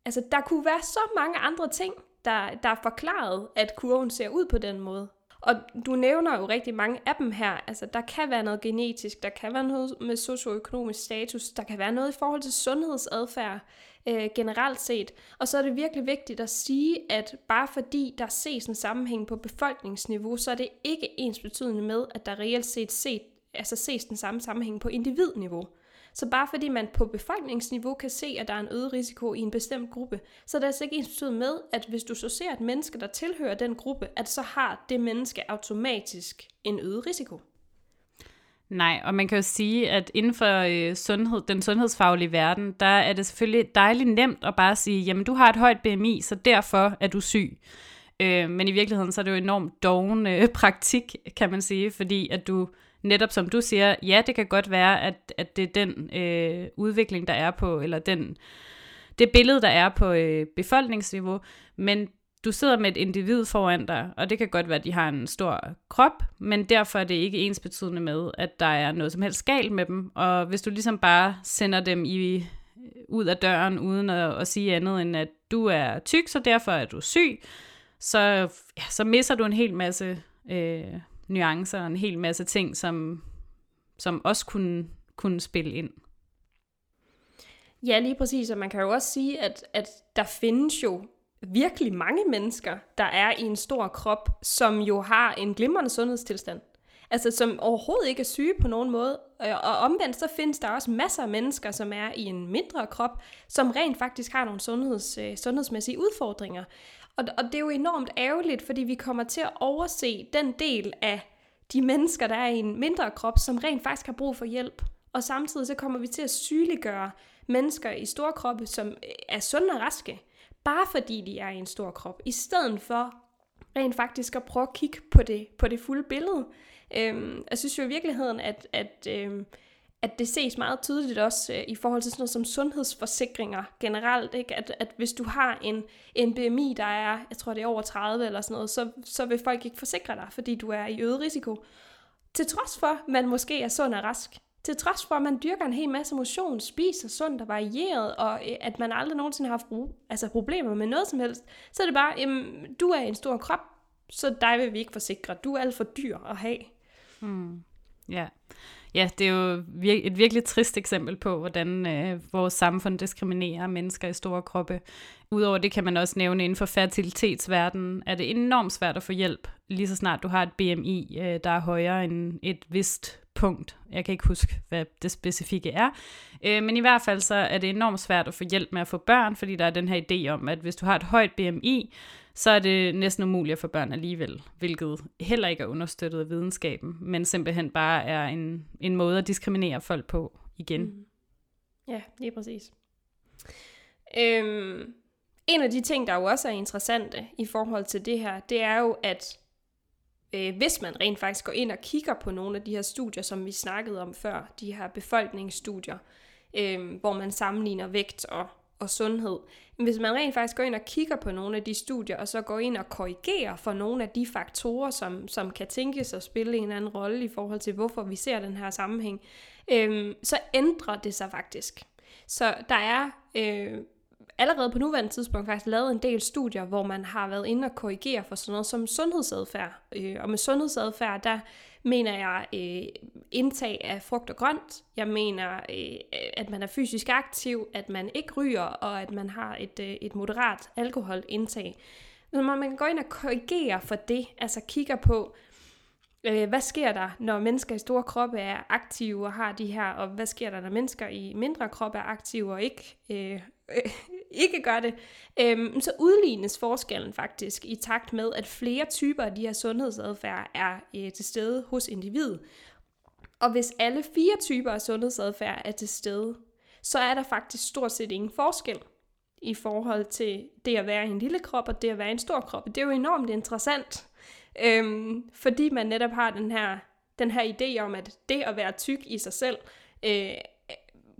altså, der kunne være så mange andre ting, der, der er forklaret, at kurven ser ud på den måde. Og du nævner jo rigtig mange af dem her. Altså, der kan være noget genetisk, der kan være noget med socioøkonomisk status, der kan være noget i forhold til sundhedsadfærd øh, generelt set. Og så er det virkelig vigtigt at sige, at bare fordi der ses en sammenhæng på befolkningsniveau, så er det ikke ens betydende med, at der reelt set, set altså ses den samme sammenhæng på individniveau. Så bare fordi man på befolkningsniveau kan se, at der er en øget risiko i en bestemt gruppe, så er det altså ikke ens betydende med, at hvis du så ser et menneske, der tilhører den gruppe, at så har det menneske automatisk en øget risiko.
Nej, og man kan jo sige, at inden for øh, sundhed, den sundhedsfaglige verden, der er det selvfølgelig dejligt nemt at bare sige, jamen du har et højt BMI, så derfor er du syg. Øh, men i virkeligheden så er det jo enormt doven øh, praktik, kan man sige, fordi at du netop som du siger, ja, det kan godt være, at, at det er den øh, udvikling, der er på, eller den, det billede, der er på øh, befolkningsniveau, men du sidder med et individ foran dig, og det kan godt være, at de har en stor krop, men derfor er det ikke ens betydende med, at der er noget som helst galt med dem. Og hvis du ligesom bare sender dem i, ud af døren, uden at, at sige andet end, at du er tyk, så derfor er du syg, så, ja, så misser du en hel masse øh, nuancer og en hel masse ting, som, som også kunne, kunne spille ind.
Ja, lige præcis, og man kan jo også sige, at, at der findes jo virkelig mange mennesker, der er i en stor krop, som jo har en glimrende sundhedstilstand. Altså som overhovedet ikke er syge på nogen måde. Og omvendt så findes der også masser af mennesker, som er i en mindre krop, som rent faktisk har nogle sundheds, øh, sundhedsmæssige udfordringer. Og, og det er jo enormt ærgerligt, fordi vi kommer til at overse den del af de mennesker, der er i en mindre krop, som rent faktisk har brug for hjælp. Og samtidig så kommer vi til at sygeliggøre mennesker i store kroppe, som øh, er sunde og raske, bare fordi de er i en stor krop, i stedet for rent faktisk at prøve at kigge på det, på det fulde billede. Øhm, jeg synes jo i virkeligheden, at, at øhm, at det ses meget tydeligt også øh, i forhold til sådan noget som sundhedsforsikringer generelt, ikke? At, at hvis du har en, en BMI, der er, jeg tror det er over 30 eller sådan noget, så, så vil folk ikke forsikre dig, fordi du er i øget risiko. Til trods for, at man måske er sund og rask. Til trods for, at man dyrker en hel masse motion, spiser sundt og varieret, og øh, at man aldrig nogensinde har haft altså problemer med noget som helst, så er det bare, jamen, du er en stor krop, så dig vil vi ikke forsikre. Du er alt for dyr at have.
Hmm. Ja. Ja, det er jo vir- et virkelig trist eksempel på, hvordan øh, vores samfund diskriminerer mennesker i store kroppe. Udover det kan man også nævne inden for fertilitetsverdenen, er det enormt svært at få hjælp, lige så snart du har et BMI, øh, der er højere end et vist punkt. Jeg kan ikke huske, hvad det specifikke er. Øh, men i hvert fald så er det enormt svært at få hjælp med at få børn, fordi der er den her idé om, at hvis du har et højt BMI, så er det næsten umuligt at få børn alligevel, hvilket heller ikke er understøttet af videnskaben, men simpelthen bare er en, en måde at diskriminere folk på igen. Mm.
Ja, lige præcis. Øhm, en af de ting, der jo også er interessante i forhold til det her, det er jo, at øh, hvis man rent faktisk går ind og kigger på nogle af de her studier, som vi snakkede om før, de her befolkningsstudier, øh, hvor man sammenligner vægt og og sundhed. Hvis man rent faktisk går ind og kigger på nogle af de studier, og så går ind og korrigerer for nogle af de faktorer, som, som kan tænkes at spille en anden rolle i forhold til, hvorfor vi ser den her sammenhæng, øh, så ændrer det sig faktisk. Så der er øh, allerede på nuværende tidspunkt faktisk lavet en del studier, hvor man har været inde og korrigere for sådan noget som sundhedsadfærd. Øh, og med sundhedsadfærd, der mener jeg øh, indtag af frugt og grønt. Jeg mener, øh, at man er fysisk aktiv, at man ikke ryger, og at man har et, øh, et moderat alkoholindtag. Når man går ind og korrigerer for det, altså kigger på, øh, hvad sker der, når mennesker i store kroppe er aktive og har de her, og hvad sker der, når mennesker i mindre kroppe er aktive og ikke, øh, øh, ikke gør det, øhm, så udlignes forskellen faktisk i takt med, at flere typer af de her sundhedsadfærd er øh, til stede hos individet. Og hvis alle fire typer af sundhedsadfærd er til stede, så er der faktisk stort set ingen forskel i forhold til det at være i en lille krop og det at være i en stor krop. Det er jo enormt interessant, øhm, fordi man netop har den her, den her idé om, at det at være tyk i sig selv øh,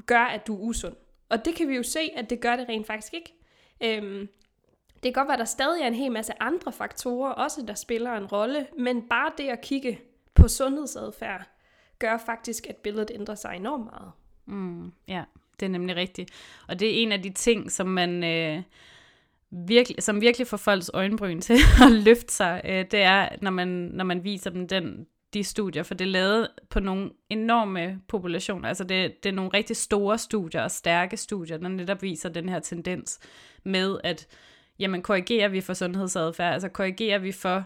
gør, at du er usund. Og det kan vi jo se, at det gør det rent faktisk ikke. Øhm, det kan godt være, at der stadig er en hel masse andre faktorer, også der spiller en rolle, men bare det at kigge på sundhedsadfærd, gør faktisk, at billedet ændrer sig enormt meget.
Mm, ja, det er nemlig rigtigt. Og det er en af de ting, som man... Øh, virkelig, som virkelig får folks øjenbryn til at løfte sig, øh, det er, når man, når man viser dem den, de studier, for det er lavet på nogle enorme populationer. Altså det, det er nogle rigtig store studier og stærke studier, der netop viser den her tendens med, at jamen, korrigerer vi for sundhedsadfærd, altså korrigerer vi for,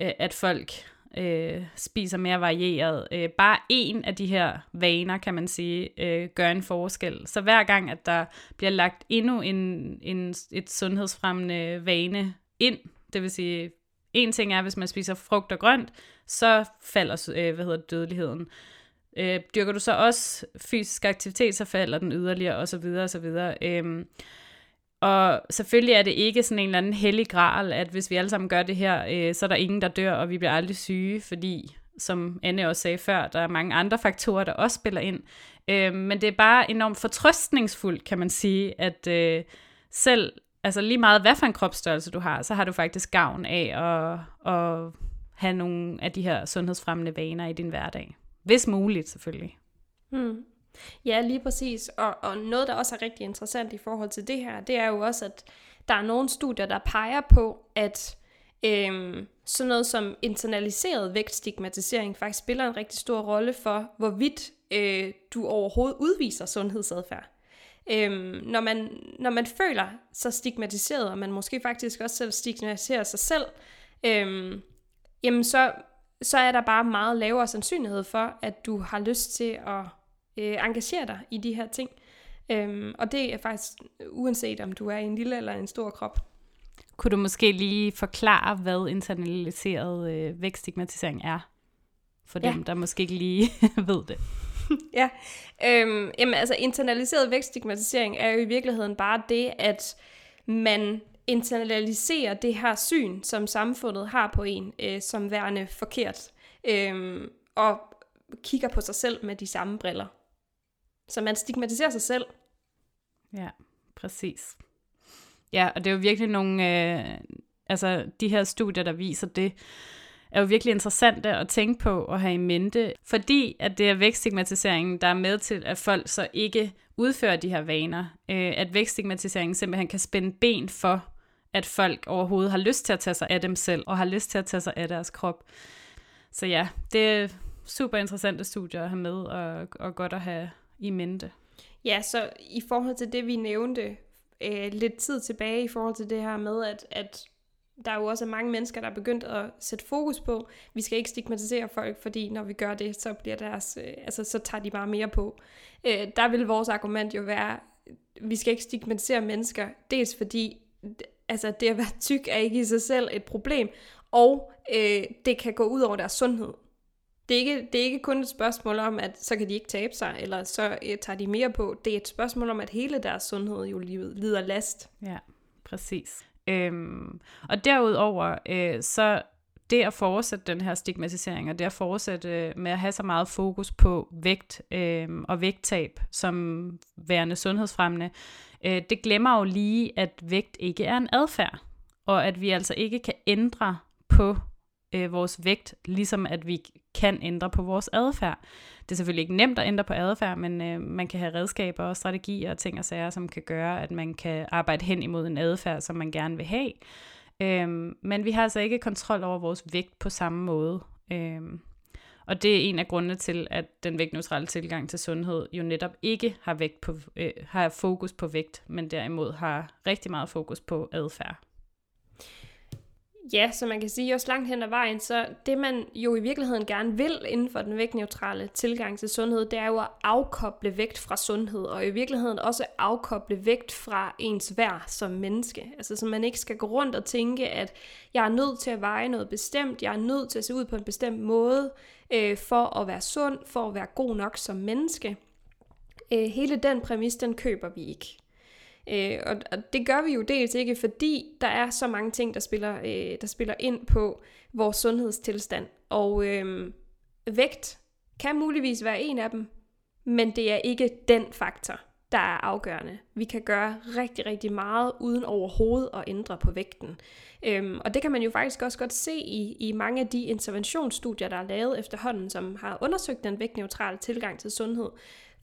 øh, at folk øh, spiser mere varieret. Øh, bare en af de her vaner, kan man sige, øh, gør en forskel. Så hver gang, at der bliver lagt endnu en, en, et sundhedsfremmende vane ind, det vil sige, en ting er, hvis man spiser frugt og grønt, så falder øh, hvad hedder det, dødeligheden. Øh, dyrker du så også fysisk aktivitet, så falder den yderligere, og så videre, og så videre. Øh, og selvfølgelig er det ikke sådan en eller anden hellig gral, at hvis vi alle sammen gør det her, øh, så er der ingen, der dør, og vi bliver aldrig syge, fordi, som Anne også sagde før, der er mange andre faktorer, der også spiller ind. Øh, men det er bare enormt fortrøstningsfuldt, kan man sige, at øh, selv, altså lige meget hvad for en kropsstørrelse du har, så har du faktisk gavn af at, at have nogle af de her sundhedsfremmende vaner i din hverdag. Hvis muligt, selvfølgelig.
Hmm. Ja, lige præcis. Og, og noget, der også er rigtig interessant i forhold til det her, det er jo også, at der er nogle studier, der peger på, at øhm, sådan noget som internaliseret vægtstigmatisering faktisk spiller en rigtig stor rolle for, hvorvidt øh, du overhovedet udviser sundhedsadfærd. Øhm, når, man, når man føler sig stigmatiseret, og man måske faktisk også selv stigmatiserer sig selv, øhm, jamen så, så er der bare meget lavere sandsynlighed for, at du har lyst til at øh, engagere dig i de her ting. Øhm, og det er faktisk uanset om du er i en lille eller en stor krop.
Kunne du måske lige forklare, hvad internaliseret øh, vækststigmatisering er? For dem, ja. der måske ikke lige ved det.
ja, øhm, jamen altså internaliseret vækststigmatisering er jo i virkeligheden bare det, at man internaliserer det her syn, som samfundet har på en, øh, som værende forkert, øh, og kigger på sig selv med de samme briller. Så man stigmatiserer sig selv.
Ja, præcis. Ja, og det er jo virkelig nogle, øh, altså de her studier, der viser det, er jo virkelig interessante at tænke på og have i mente, fordi at det er vækststigmatiseringen, der er med til, at folk så ikke udfører de her vaner. Øh, at vækststigmatiseringen simpelthen kan spænde ben for, at folk overhovedet har lyst til at tage sig af dem selv, og har lyst til at tage sig af deres krop. Så ja, det er super interessante studier at have med, og, og godt at have, i mente.
Ja, så i forhold til det, vi nævnte øh, lidt tid tilbage, i forhold til det her med, at, at der er jo også mange mennesker, der er begyndt at sætte fokus på, vi skal ikke stigmatisere folk, fordi når vi gør det, så bliver deres, øh, altså så tager de bare mere på. Øh, der vil vores argument jo være, vi skal ikke stigmatisere mennesker, dels fordi altså det at være tyk er ikke i sig selv et problem, og øh, det kan gå ud over deres sundhed. Det er, ikke, det er ikke kun et spørgsmål om, at så kan de ikke tabe sig, eller så øh, tager de mere på. Det er et spørgsmål om, at hele deres sundhed jo lider last.
Ja, præcis. Øhm, og derudover, øh, så det at fortsætte den her stigmatisering, og det at fortsætte øh, med at have så meget fokus på vægt øh, og vægttab som værende sundhedsfremmende, øh, det glemmer jo lige, at vægt ikke er en adfærd, og at vi altså ikke kan ændre på øh, vores vægt, ligesom at vi kan ændre på vores adfærd. Det er selvfølgelig ikke nemt at ændre på adfærd, men øh, man kan have redskaber og strategier og ting og sager, som kan gøre, at man kan arbejde hen imod en adfærd, som man gerne vil have. Øhm, men vi har altså ikke kontrol over vores vægt på samme måde. Øhm, og det er en af grundene til, at den vægtneutrale tilgang til sundhed jo netop ikke har, vægt på, øh, har fokus på vægt, men derimod har rigtig meget fokus på adfærd.
Ja, så man kan sige også langt hen ad vejen, så det man jo i virkeligheden gerne vil inden for den vægtneutrale tilgang til sundhed, det er jo at afkoble vægt fra sundhed, og i virkeligheden også afkoble vægt fra ens værd som menneske. Altså så man ikke skal gå rundt og tænke, at jeg er nødt til at veje noget bestemt, jeg er nødt til at se ud på en bestemt måde, øh, for at være sund, for at være god nok som menneske. Øh, hele den præmis, den køber vi ikke. Øh, og, og det gør vi jo dels ikke, fordi der er så mange ting, der spiller, øh, der spiller ind på vores sundhedstilstand. Og øh, vægt kan muligvis være en af dem, men det er ikke den faktor, der er afgørende. Vi kan gøre rigtig, rigtig meget uden overhovedet at ændre på vægten. Øhm, og det kan man jo faktisk også godt se i, i mange af de interventionsstudier, der er lavet efterhånden, som har undersøgt den vægtneutrale tilgang til sundhed.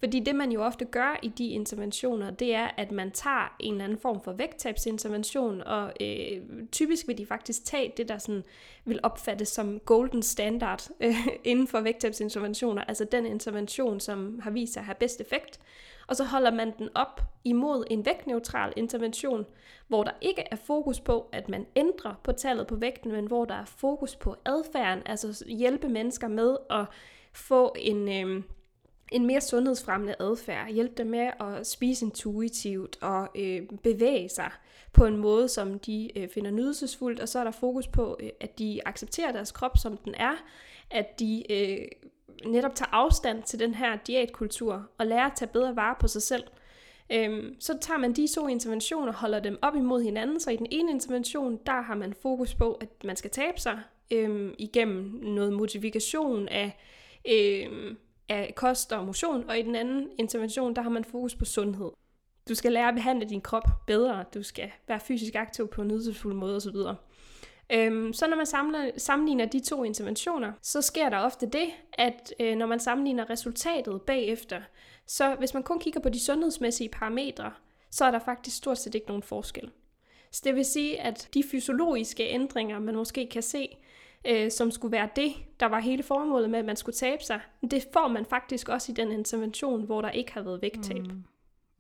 Fordi det man jo ofte gør i de interventioner, det er, at man tager en eller anden form for vægttabsintervention, og øh, typisk vil de faktisk tage det, der sådan vil opfattes som golden standard øh, inden for vægttabsinterventioner, altså den intervention, som har vist sig at have bedst effekt, og så holder man den op imod en vægtneutral intervention, hvor der ikke er fokus på, at man ændrer på tallet på vægten, men hvor der er fokus på adfærden, altså hjælpe mennesker med at få en... Øh, en mere sundhedsfremmende adfærd, hjælpe dem med at spise intuitivt og øh, bevæge sig på en måde, som de øh, finder nydelsesfuldt, og så er der fokus på, øh, at de accepterer deres krop, som den er, at de øh, netop tager afstand til den her diætkultur og lærer at tage bedre vare på sig selv. Øhm, så tager man de to interventioner og holder dem op imod hinanden, så i den ene intervention, der har man fokus på, at man skal tabe sig øhm, igennem noget motivation af øhm, af kost og motion, og i den anden intervention, der har man fokus på sundhed. Du skal lære at behandle din krop bedre, du skal være fysisk aktiv på en nydelsesfuld måde osv. Øhm, så når man samler, sammenligner de to interventioner, så sker der ofte det, at øh, når man sammenligner resultatet bagefter, så hvis man kun kigger på de sundhedsmæssige parametre, så er der faktisk stort set ikke nogen forskel. Så det vil sige, at de fysiologiske ændringer, man måske kan se, øh, som skulle være det, der var hele formålet med, at man skulle tabe sig. Det får man faktisk også i den intervention, hvor der ikke har været vægttab. Mm.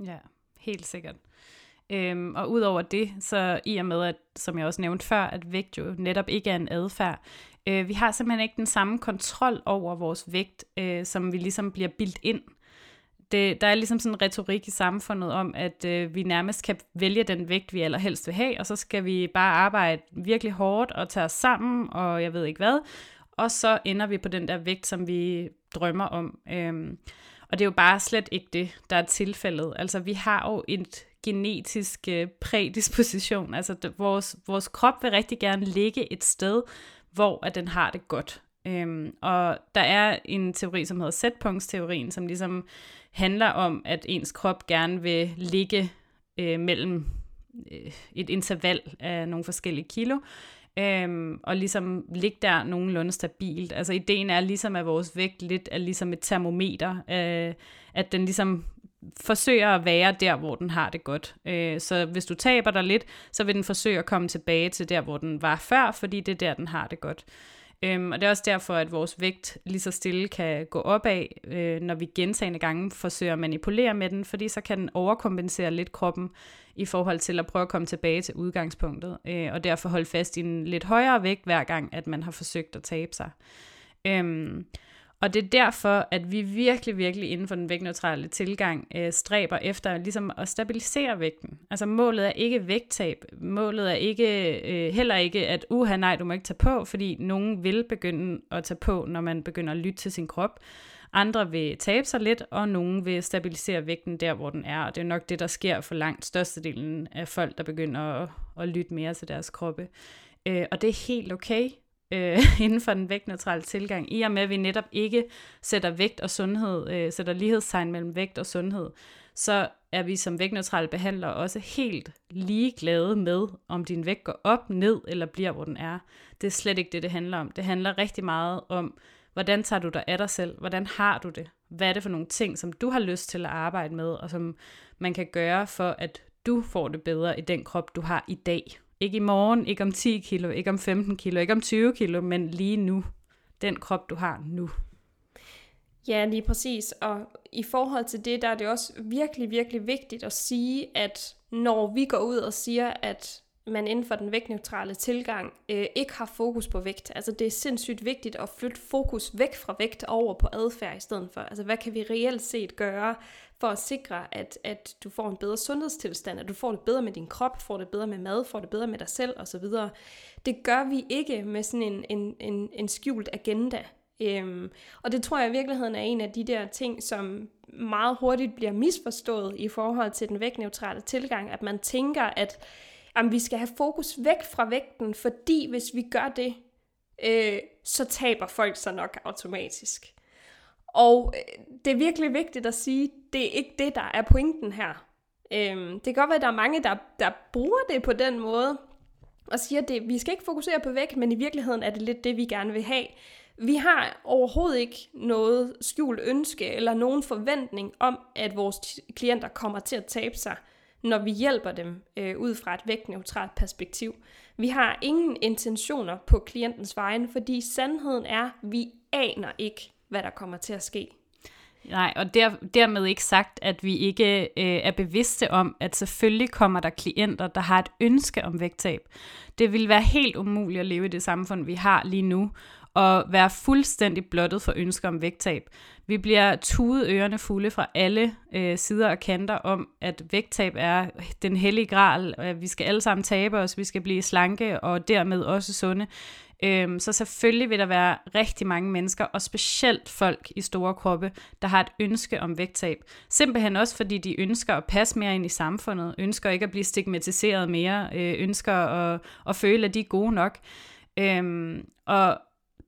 Ja, helt sikkert. Øhm, og udover det, så i og med, at, som jeg også nævnte før, at vægt jo netop ikke er en adfærd, øh, vi har simpelthen ikke den samme kontrol over vores vægt, øh, som vi ligesom bliver bildt ind det, der er ligesom sådan en retorik i samfundet om, at øh, vi nærmest kan vælge den vægt, vi allerhelst vil have, og så skal vi bare arbejde virkelig hårdt og tage os sammen, og jeg ved ikke hvad, og så ender vi på den der vægt, som vi drømmer om. Øhm, og det er jo bare slet ikke det, der er tilfældet. Altså, vi har jo et genetisk øh, prædisposition. Altså, det, vores, vores krop vil rigtig gerne ligge et sted, hvor at den har det godt. Øhm, og der er en teori, som hedder sætpunktsteorien, som ligesom handler om, at ens krop gerne vil ligge øh, mellem øh, et interval af nogle forskellige kilo, øhm, og ligesom ligge der nogenlunde stabilt. Altså ideen er ligesom, at vores vægt lidt er ligesom et termometer, øh, at den ligesom forsøger at være der, hvor den har det godt. Øh, så hvis du taber dig lidt, så vil den forsøge at komme tilbage til der, hvor den var før, fordi det er der, den har det godt. Øhm, og det er også derfor, at vores vægt lige så stille kan gå opad, øh, når vi gentagende gange forsøger at manipulere med den, fordi så kan den overkompensere lidt kroppen i forhold til at prøve at komme tilbage til udgangspunktet, øh, og derfor holde fast i en lidt højere vægt hver gang, at man har forsøgt at tabe sig. Øhm, og det er derfor, at vi virkelig, virkelig inden for den vægtneutrale tilgang øh, stræber efter ligesom at stabilisere vægten. Altså målet er ikke vægttab. Målet er ikke øh, heller ikke, at uha nej, du må ikke tage på, fordi nogen vil begynde at tage på, når man begynder at lytte til sin krop. Andre vil tabe sig lidt, og nogen vil stabilisere vægten der, hvor den er. Og det er nok det, der sker for langt størstedelen af folk, der begynder at, at lytte mere til deres kroppe. Øh, og det er helt okay øh, inden for den vægtneutrale tilgang, i og med at vi netop ikke sætter vægt og sundhed, øh, sætter lighedstegn mellem vægt og sundhed, så er vi som vægtneutrale behandlere også helt ligeglade med, om din vægt går op, ned eller bliver, hvor den er. Det er slet ikke det, det handler om. Det handler rigtig meget om, hvordan tager du dig af dig selv? Hvordan har du det? Hvad er det for nogle ting, som du har lyst til at arbejde med, og som man kan gøre for, at du får det bedre i den krop, du har i dag? Ikke i morgen, ikke om 10 kilo, ikke om 15 kilo, ikke om 20 kilo, men lige nu. Den krop, du har nu.
Ja, lige præcis. Og i forhold til det, der er det også virkelig, virkelig vigtigt at sige, at når vi går ud og siger, at man inden for den vægtneutrale tilgang øh, ikke har fokus på vægt. Altså det er sindssygt vigtigt at flytte fokus væk fra vægt over på adfærd i stedet for. Altså hvad kan vi reelt set gøre for at sikre, at, at du får en bedre sundhedstilstand, at du får det bedre med din krop, får det bedre med mad, får det bedre med dig selv osv. Det gør vi ikke med sådan en, en, en, en skjult agenda. Øhm, og det tror jeg i virkeligheden er en af de der ting, som meget hurtigt bliver misforstået i forhold til den vægtneutrale tilgang, at man tænker, at jamen, vi skal have fokus væk fra vægten, fordi hvis vi gør det, øh, så taber folk sig nok automatisk. Og øh, det er virkelig vigtigt at sige, det er ikke det, der er pointen her. Øhm, det kan godt være, at der er mange, der, der bruger det på den måde, og siger, at vi skal ikke fokusere på vægt, men i virkeligheden er det lidt det, vi gerne vil have. Vi har overhovedet ikke noget skjult ønske eller nogen forventning om, at vores klienter kommer til at tabe sig når vi hjælper dem øh, ud fra et vægtneutralt perspektiv. Vi har ingen intentioner på klientens vegne, fordi sandheden er, at vi aner ikke, hvad der kommer til at ske.
Nej, og der, dermed ikke sagt, at vi ikke øh, er bevidste om, at selvfølgelig kommer der klienter, der har et ønske om vægttab. Det vil være helt umuligt at leve i det samfund, vi har lige nu, og være fuldstændig blottet for ønsker om vægttab. Vi bliver tudet ørerne fulde fra alle øh, sider og kanter om, at vægttab er den hellige gral, at vi skal alle sammen tabe os, vi skal blive slanke og dermed også sunde. Øhm, så selvfølgelig vil der være rigtig mange mennesker, og specielt folk i store kroppe, der har et ønske om vægttab. Simpelthen også fordi de ønsker at passe mere ind i samfundet, ønsker ikke at blive stigmatiseret mere, øh, ønsker at, at føle, at de er gode nok. Øhm, og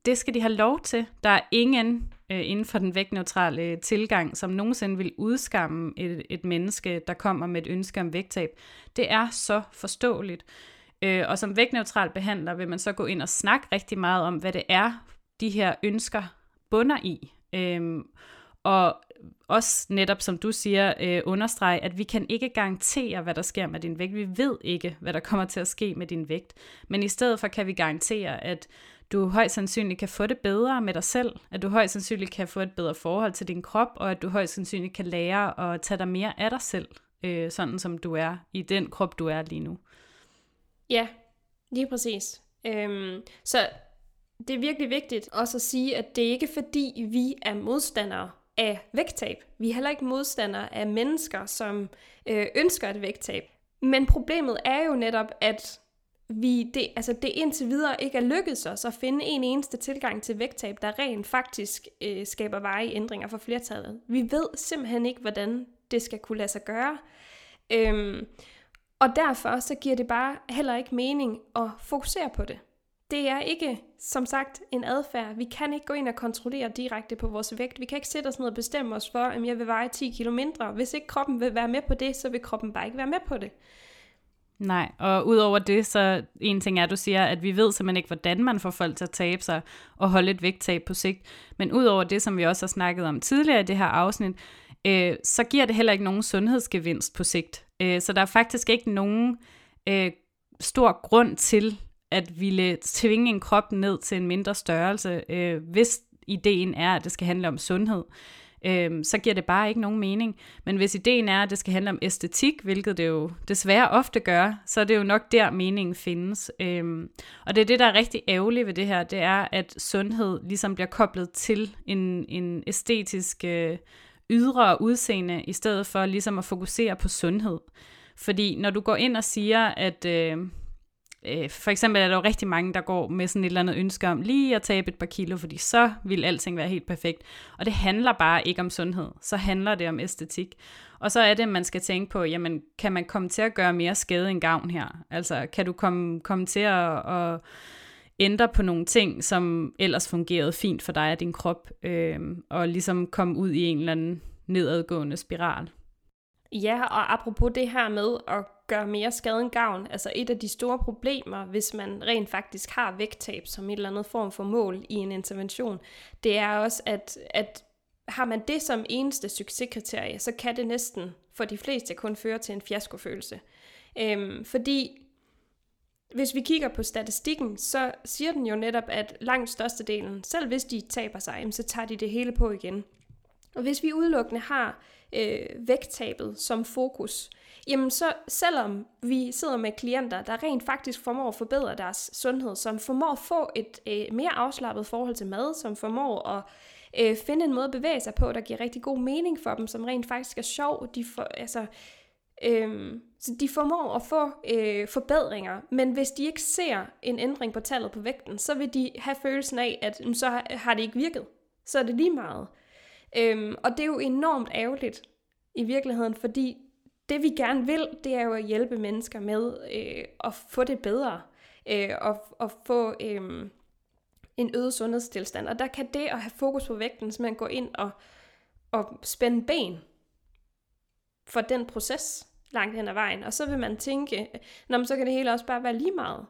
det skal de have lov til. Der er ingen øh, inden for den vægtneutrale øh, tilgang, som nogensinde vil udskamme et, et menneske, der kommer med et ønske om vægttab. Det er så forståeligt. Øh, og som vægtneutral behandler vil man så gå ind og snakke rigtig meget om, hvad det er, de her ønsker bunder i. Øh, og også netop, som du siger, øh, understrege, at vi kan ikke garantere, hvad der sker med din vægt. Vi ved ikke, hvad der kommer til at ske med din vægt. Men i stedet for kan vi garantere, at du højst sandsynligt kan få det bedre med dig selv, at du højst sandsynligt kan få et bedre forhold til din krop, og at du højst sandsynligt kan lære at tage dig mere af dig selv, øh, sådan som du er i den krop, du er lige nu.
Ja, lige præcis. Øhm, så det er virkelig vigtigt også at sige, at det ikke er fordi, vi er modstandere af vægttab. Vi er heller ikke modstandere af mennesker, som øh, ønsker et vægttab. Men problemet er jo netop, at vi, det, altså det indtil videre ikke er lykkedes os at finde en eneste tilgang til vægttab, der rent faktisk øh, skaber veje ændringer for flertallet. Vi ved simpelthen ikke, hvordan det skal kunne lade sig gøre. Øhm, og derfor så giver det bare heller ikke mening at fokusere på det. Det er ikke, som sagt, en adfærd. Vi kan ikke gå ind og kontrollere direkte på vores vægt. Vi kan ikke sætte os ned og bestemme os for, at jeg vil veje 10 kilo mindre. Hvis ikke kroppen vil være med på det, så vil kroppen bare ikke være med på det.
Nej, og udover det, så en ting er, at du siger, at vi ved simpelthen ikke, hvordan man får folk til at tabe sig og holde et vægttab på sigt. Men udover det, som vi også har snakket om tidligere i det her afsnit, øh, så giver det heller ikke nogen sundhedsgevinst på sigt. Øh, så der er faktisk ikke nogen øh, stor grund til at ville tvinge en krop ned til en mindre størrelse, øh, hvis ideen er, at det skal handle om sundhed øhm, så giver det bare ikke nogen mening. Men hvis ideen er, at det skal handle om æstetik, hvilket det jo desværre ofte gør, så er det jo nok der meningen findes. Øhm, og det er det, der er rigtig ærgerligt ved det her, det er, at sundhed ligesom bliver koblet til en, en æstetisk øh, ydre udseende, i stedet for ligesom at fokusere på sundhed. Fordi når du går ind og siger, at... Øh, Øh, for eksempel er der jo rigtig mange, der går med sådan et eller andet ønske om lige at tabe et par kilo, fordi så vil alting være helt perfekt. Og det handler bare ikke om sundhed, så handler det om æstetik. Og så er det, man skal tænke på, jamen, kan man komme til at gøre mere skade end gavn her? Altså, kan du komme, komme til at, at ændre på nogle ting, som ellers fungerede fint for dig og din krop, øh, og ligesom komme ud i en eller anden nedadgående spiral?
Ja, og apropos det her med at gør mere skade end gavn, altså et af de store problemer, hvis man rent faktisk har vægttab som et eller andet form for mål i en intervention, det er også, at, at har man det som eneste succeskriterie, så kan det næsten for de fleste kun føre til en fiaskofølelse. Øhm, fordi hvis vi kigger på statistikken, så siger den jo netop, at langt størstedelen, selv hvis de taber sig, så tager de det hele på igen. Og hvis vi udelukkende har øh, vægttabet som fokus, jamen så selvom vi sidder med klienter, der rent faktisk formår at forbedre deres sundhed, som formår at få et øh, mere afslappet forhold til mad, som formår at øh, finde en måde at bevæge sig på, der giver rigtig god mening for dem, som rent faktisk er sjov, de for, altså, øh, så de formår at få øh, forbedringer, men hvis de ikke ser en ændring på tallet på vægten, så vil de have følelsen af, at så har det ikke virket. Så er det lige meget. Øhm, og det er jo enormt ærgerligt i virkeligheden, fordi det vi gerne vil, det er jo at hjælpe mennesker med øh, at få det bedre, øh, og, og få øh, en øget sundhedstilstand. Og der kan det at have fokus på vægten simpelthen gå ind og, og spænde ben for den proces langt hen ad vejen. Og så vil man tænke, Nå, men så kan det hele også bare være lige meget.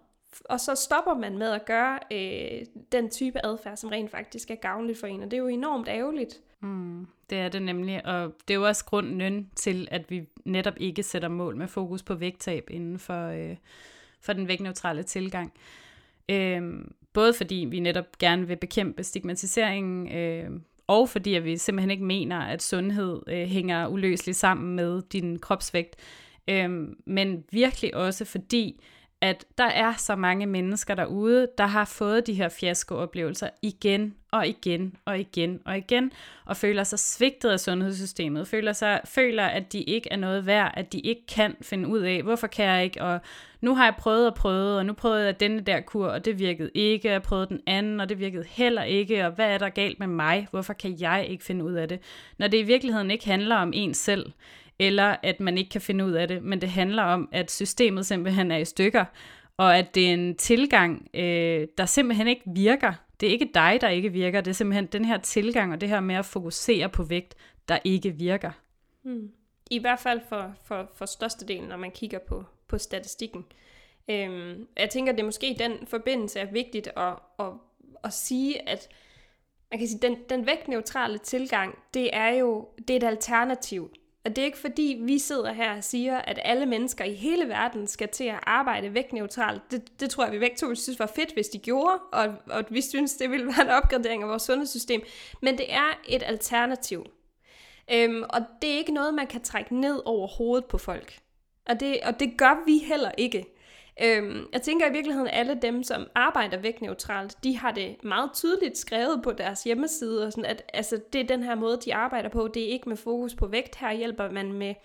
Og så stopper man med at gøre øh, den type adfærd, som rent faktisk er gavnligt for en. Og det er jo enormt ærgerligt.
Mm, det er det nemlig, og det er jo også grunden til, at vi netop ikke sætter mål med fokus på vægttab inden for, øh, for den vægtneutrale tilgang. Øh, både fordi vi netop gerne vil bekæmpe stigmatiseringen, øh, og fordi at vi simpelthen ikke mener, at sundhed øh, hænger uløseligt sammen med din kropsvægt, øh, men virkelig også fordi, at der er så mange mennesker derude, der har fået de her fiaskooplevelser igen og igen og igen og igen, og føler sig svigtet af sundhedssystemet, føler, sig, føler, at de ikke er noget værd, at de ikke kan finde ud af, hvorfor kan jeg ikke, og nu har jeg prøvet og prøvet, og nu prøvede jeg denne der kur, og det virkede ikke, og jeg prøvede den anden, og det virkede heller ikke, og hvad er der galt med mig, hvorfor kan jeg ikke finde ud af det, når det i virkeligheden ikke handler om en selv, eller at man ikke kan finde ud af det, men det handler om, at systemet simpelthen er i stykker, og at det er en tilgang, øh, der simpelthen ikke virker. Det er ikke dig, der ikke virker, det er simpelthen den her tilgang, og det her med at fokusere på vægt, der ikke virker.
Hmm. I hvert fald for, for, for størstedelen, når man kigger på, på statistikken. Øhm, jeg tænker, det er måske den forbindelse er vigtigt at, at, at sige, at man kan sige, den, den vægtneutrale tilgang, det er jo det er et alternativ og det er ikke fordi, vi sidder her og siger, at alle mennesker i hele verden skal til at arbejde vægtneutralt. Det, det tror jeg, vi begge to synes var fedt, hvis de gjorde, og, og vi synes, det ville være en opgradering af vores sundhedssystem. Men det er et alternativ. Øhm, og det er ikke noget, man kan trække ned over hovedet på folk. Og det, og det gør vi heller ikke. Øhm, jeg tænker i virkeligheden, at alle dem, som arbejder vægtneutralt, de har det meget tydeligt skrevet på deres hjemmeside, og sådan at altså, det er den her måde, de arbejder på. Det er ikke med fokus på vægt. Her hjælper man med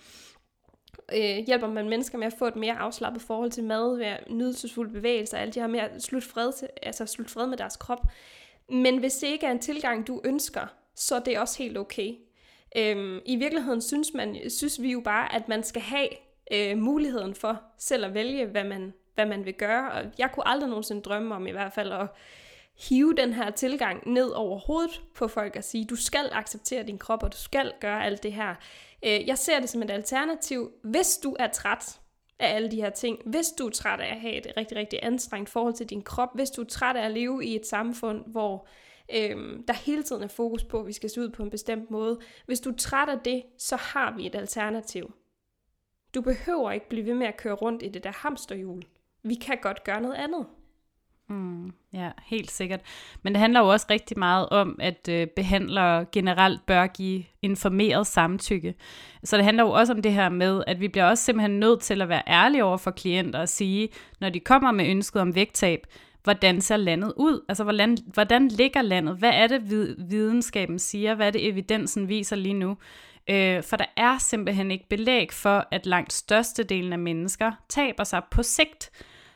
øh, hjælper man mennesker med at få et mere afslappet forhold til mad, ved nydelsesfulde bevægelser, alle de har mere slut fred, til, altså slut fred med deres krop. Men hvis det ikke er en tilgang, du ønsker, så er det også helt okay. Øhm, I virkeligheden synes, man, synes vi jo bare, at man skal have øh, muligheden for selv at vælge, hvad man, hvad man vil gøre. Og jeg kunne aldrig nogensinde drømme om i hvert fald at hive den her tilgang ned over hovedet på folk og sige, du skal acceptere din krop, og du skal gøre alt det her. Øh, jeg ser det som et alternativ, hvis du er træt af alle de her ting, hvis du er træt af at have et rigtig, rigtig anstrengt forhold til din krop, hvis du er træt af at leve i et samfund, hvor øhm, der hele tiden er fokus på, at vi skal se ud på en bestemt måde. Hvis du er træt af det, så har vi et alternativ. Du behøver ikke blive ved med at køre rundt i det der hamsterhjul. Vi kan godt gøre noget andet.
Mm, ja, helt sikkert. Men det handler jo også rigtig meget om, at øh, behandlere generelt bør give informeret samtykke. Så det handler jo også om det her med, at vi bliver også simpelthen nødt til at være ærlige over for klienter og sige, når de kommer med ønsket om vægttab, hvordan ser landet ud? Altså, hvordan, hvordan ligger landet? Hvad er det, videnskaben siger? Hvad er det, evidensen viser lige nu? Øh, for der er simpelthen ikke belæg for, at langt størstedelen af mennesker taber sig på sigt.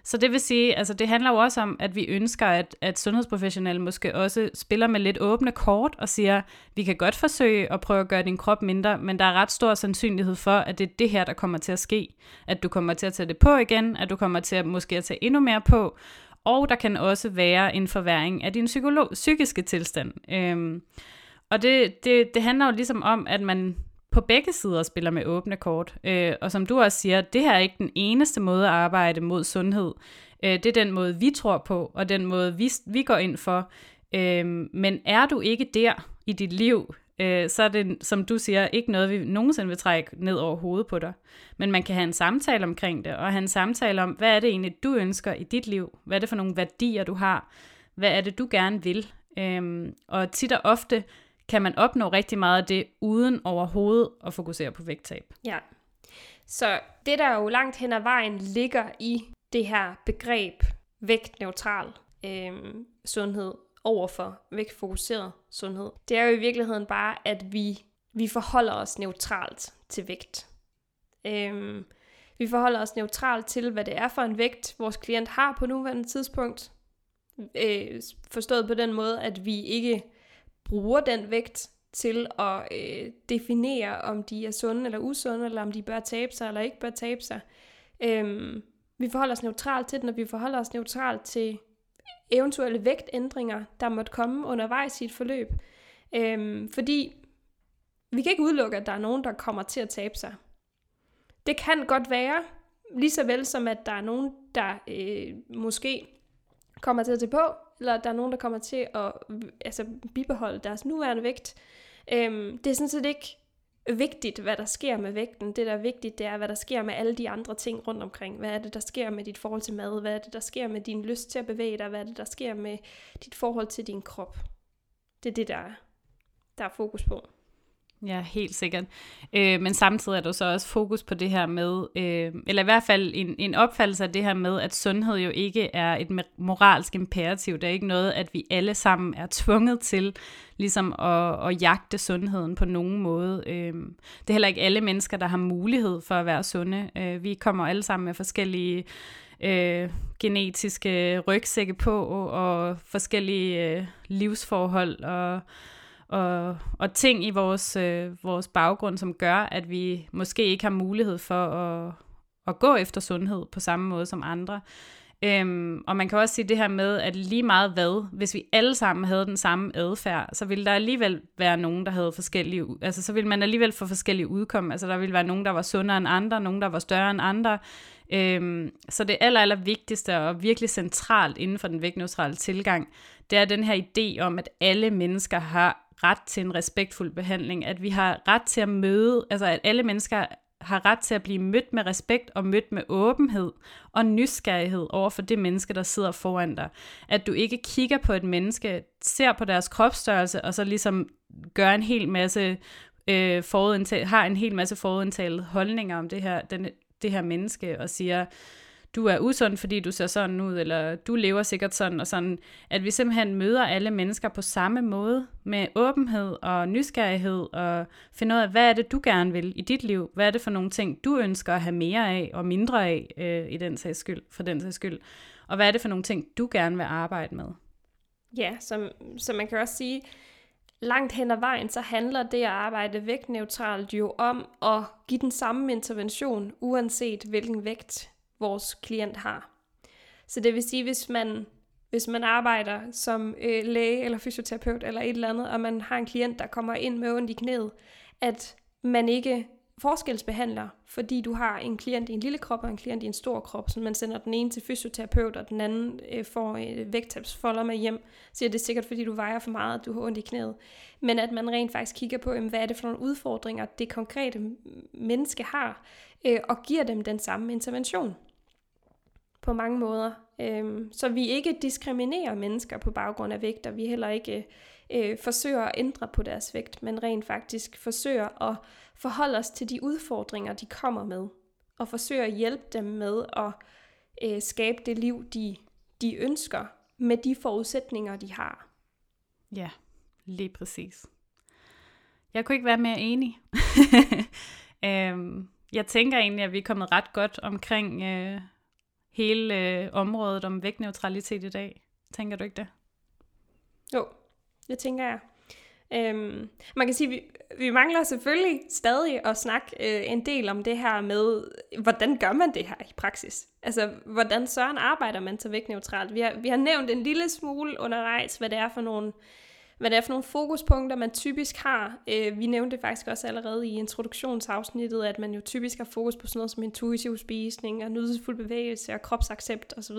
Så det vil sige, altså det handler jo også om, at vi ønsker, at, at sundhedsprofessionelle måske også spiller med lidt åbne kort og siger, vi kan godt forsøge at prøve at gøre din krop mindre, men der er ret stor sandsynlighed for, at det er det her, der kommer til at ske. At du kommer til at tage det på igen, at du kommer til at måske at tage endnu mere på, og der kan også være en forværing af din psykolo- psykiske tilstand. Øhm, og det, det, det handler jo ligesom om, at man på begge sider spiller med åbne kort. Øh, og som du også siger, det her er ikke den eneste måde at arbejde mod sundhed. Øh, det er den måde, vi tror på, og den måde, vi, vi går ind for. Øh, men er du ikke der i dit liv, øh, så er det, som du siger, ikke noget, vi nogensinde vil trække ned over hovedet på dig. Men man kan have en samtale omkring det, og have en samtale om, hvad er det egentlig, du ønsker i dit liv? Hvad er det for nogle værdier, du har? Hvad er det, du gerne vil? Øh, og tit og ofte kan man opnå rigtig meget af det, uden overhovedet at fokusere på vægttab.
Ja. Så det, der jo langt hen ad vejen ligger i det her begreb vægtneutral øh, sundhed over for vægtfokuseret sundhed, det er jo i virkeligheden bare, at vi, vi forholder os neutralt til vægt. Øh, vi forholder os neutralt til, hvad det er for en vægt, vores klient har på nuværende tidspunkt. Øh, forstået på den måde, at vi ikke bruger den vægt til at øh, definere, om de er sunde eller usunde, eller om de bør tabe sig eller ikke bør tabe sig. Øhm, vi forholder os neutralt til den, og vi forholder os neutralt til eventuelle vægtændringer, der måtte komme undervejs i et forløb. Øhm, fordi vi kan ikke udelukke, at der er nogen, der kommer til at tabe sig. Det kan godt være, lige så vel som at der er nogen, der øh, måske kommer til at tage på, eller der er nogen, der kommer til at altså, bibeholde deres nuværende vægt. Øhm, det er sådan set ikke vigtigt, hvad der sker med vægten. Det, der er vigtigt, det er, hvad der sker med alle de andre ting rundt omkring. Hvad er det, der sker med dit forhold til mad? Hvad er det, der sker med din lyst til at bevæge dig? Hvad er det, der sker med dit forhold til din krop? Det er det, der, er, der er fokus på.
Ja, helt sikkert. Øh, men samtidig er der så også fokus på det her med, øh, eller i hvert fald en, en opfattelse af det her med, at sundhed jo ikke er et moralsk imperativ. Det er ikke noget, at vi alle sammen er tvunget til ligesom at, at jagte sundheden på nogen måde. Øh, det er heller ikke alle mennesker, der har mulighed for at være sunde. Øh, vi kommer alle sammen med forskellige øh, genetiske rygsække på og forskellige øh, livsforhold og og, og ting i vores, øh, vores baggrund, som gør, at vi måske ikke har mulighed for at, at gå efter sundhed på samme måde som andre. Øhm, og man kan også sige det her med, at lige meget hvad, hvis vi alle sammen havde den samme adfærd, så ville der alligevel være nogen, der havde forskellige, altså så ville man alligevel få forskellige udkom. Altså der ville være nogen, der var sundere end andre, nogen, der var større end andre. Øhm, så det aller, aller vigtigste og virkelig centralt inden for den vægtneutrale tilgang, det er den her idé om, at alle mennesker har ret til en respektfuld behandling, at vi har ret til at møde, altså at alle mennesker har ret til at blive mødt med respekt og mødt med åbenhed og nysgerrighed over for det menneske, der sidder foran dig. At du ikke kigger på et menneske, ser på deres kropsstørrelse, og så ligesom gør en hel masse øh, har en hel masse forudindtaget holdninger om det her, den, det her menneske, og siger, du er usund, fordi du ser sådan ud, eller du lever sikkert sådan og sådan. At vi simpelthen møder alle mennesker på samme måde, med åbenhed og nysgerrighed, og finder ud af, hvad er det, du gerne vil i dit liv? Hvad er det for nogle ting, du ønsker at have mere af og mindre af, øh, i den sags skyld, for den sags skyld? Og hvad er det for nogle ting, du gerne vil arbejde med?
Ja, som, som man kan også sige, langt hen ad vejen, så handler det at arbejde vægtneutralt jo om at give den samme intervention, uanset hvilken vægt vores klient har. Så det vil sige, hvis man, hvis man arbejder som øh, læge eller fysioterapeut eller et eller andet, og man har en klient, der kommer ind med ondt i knæet, at man ikke forskelsbehandler, fordi du har en klient i en lille krop og en klient i en stor krop, så man sender den ene til fysioterapeut, og den anden øh, får øh, vægttabsfolder med hjem, siger det er sikkert, fordi du vejer for meget, at du har ondt i knæet. Men at man rent faktisk kigger på, hvad er det for nogle udfordringer, det konkrete menneske har, øh, og giver dem den samme intervention på mange måder. Øhm, så vi ikke diskriminerer mennesker på baggrund af vægt, og vi heller ikke øh, forsøger at ændre på deres vægt, men rent faktisk forsøger at forholde os til de udfordringer, de kommer med, og forsøger at hjælpe dem med at øh, skabe det liv, de, de ønsker, med de forudsætninger, de har.
Ja, lige præcis. Jeg kunne ikke være mere enig. øhm, jeg tænker egentlig, at vi er kommet ret godt omkring øh, hele øh, området om vægtneutralitet i dag. Tænker du ikke det?
Jo, det tænker jeg. Øhm, man kan sige, at vi, vi mangler selvfølgelig stadig at snakke øh, en del om det her med, hvordan gør man det her i praksis? Altså, hvordan søren arbejder man så vægtneutralt? Vi har, vi har nævnt en lille smule undervejs, hvad det er for nogle hvad det er for nogle fokuspunkter, man typisk har. Øh, vi nævnte faktisk også allerede i introduktionsafsnittet, at man jo typisk har fokus på sådan noget som intuitiv spisning og nydelsesfuld bevægelse og kropsaccept osv.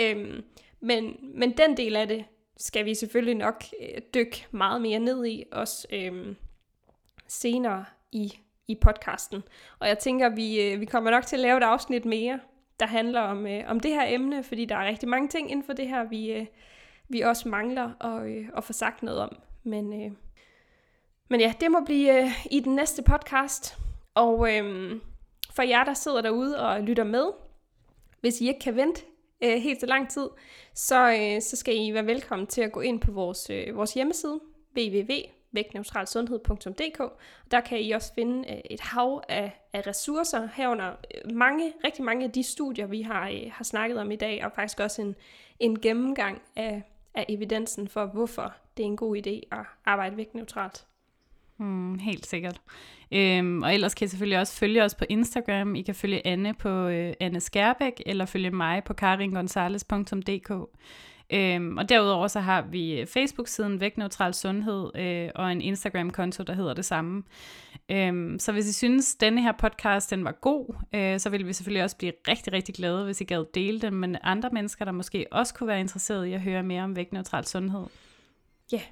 Øh, men, men den del af det skal vi selvfølgelig nok øh, dykke meget mere ned i, også øh, senere i, i podcasten. Og jeg tænker, vi, øh, vi kommer nok til at lave et afsnit mere, der handler om, øh, om det her emne, fordi der er rigtig mange ting inden for det her, vi, øh, vi også mangler at, øh, at få sagt noget om. Men, øh, Men ja, det må blive øh, i den næste podcast. Og øh, for jer, der sidder derude og lytter med, hvis I ikke kan vente øh, helt så lang tid, så, øh, så skal I være velkommen til at gå ind på vores, øh, vores hjemmeside, www.vægtneutralsundhed.dk. Der kan I også finde øh, et hav af, af ressourcer herunder øh, mange, rigtig mange af de studier, vi har, øh, har snakket om i dag, og faktisk også en, en gennemgang af, af evidensen for, hvorfor det er en god idé at arbejde vægtneutralt.
Mm, helt sikkert. Øhm, og ellers kan I selvfølgelig også følge os på Instagram. I kan følge Anne på øh, Anne Skærbæk, eller følge mig på karingonzales.dk. Øhm, og derudover så har vi øh, Facebook-siden Vægtneutral Sundhed øh, og en Instagram-konto, der hedder det samme. Øhm, så hvis I synes, denne her podcast den var god, øh, så vil vi selvfølgelig også blive rigtig, rigtig glade, hvis I gad dele den med andre mennesker, der måske også kunne være interesseret i at høre mere om vægtneutral sundhed.
Ja, yeah.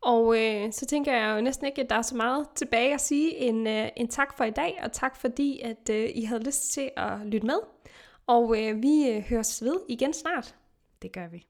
Og øh, så tænker jeg jo næsten ikke, at der er så meget tilbage at sige en, øh, en tak for i dag, og tak fordi, at øh, I havde lyst til at lytte med. Og øh, vi øh, høres ved igen snart.
Det gør vi.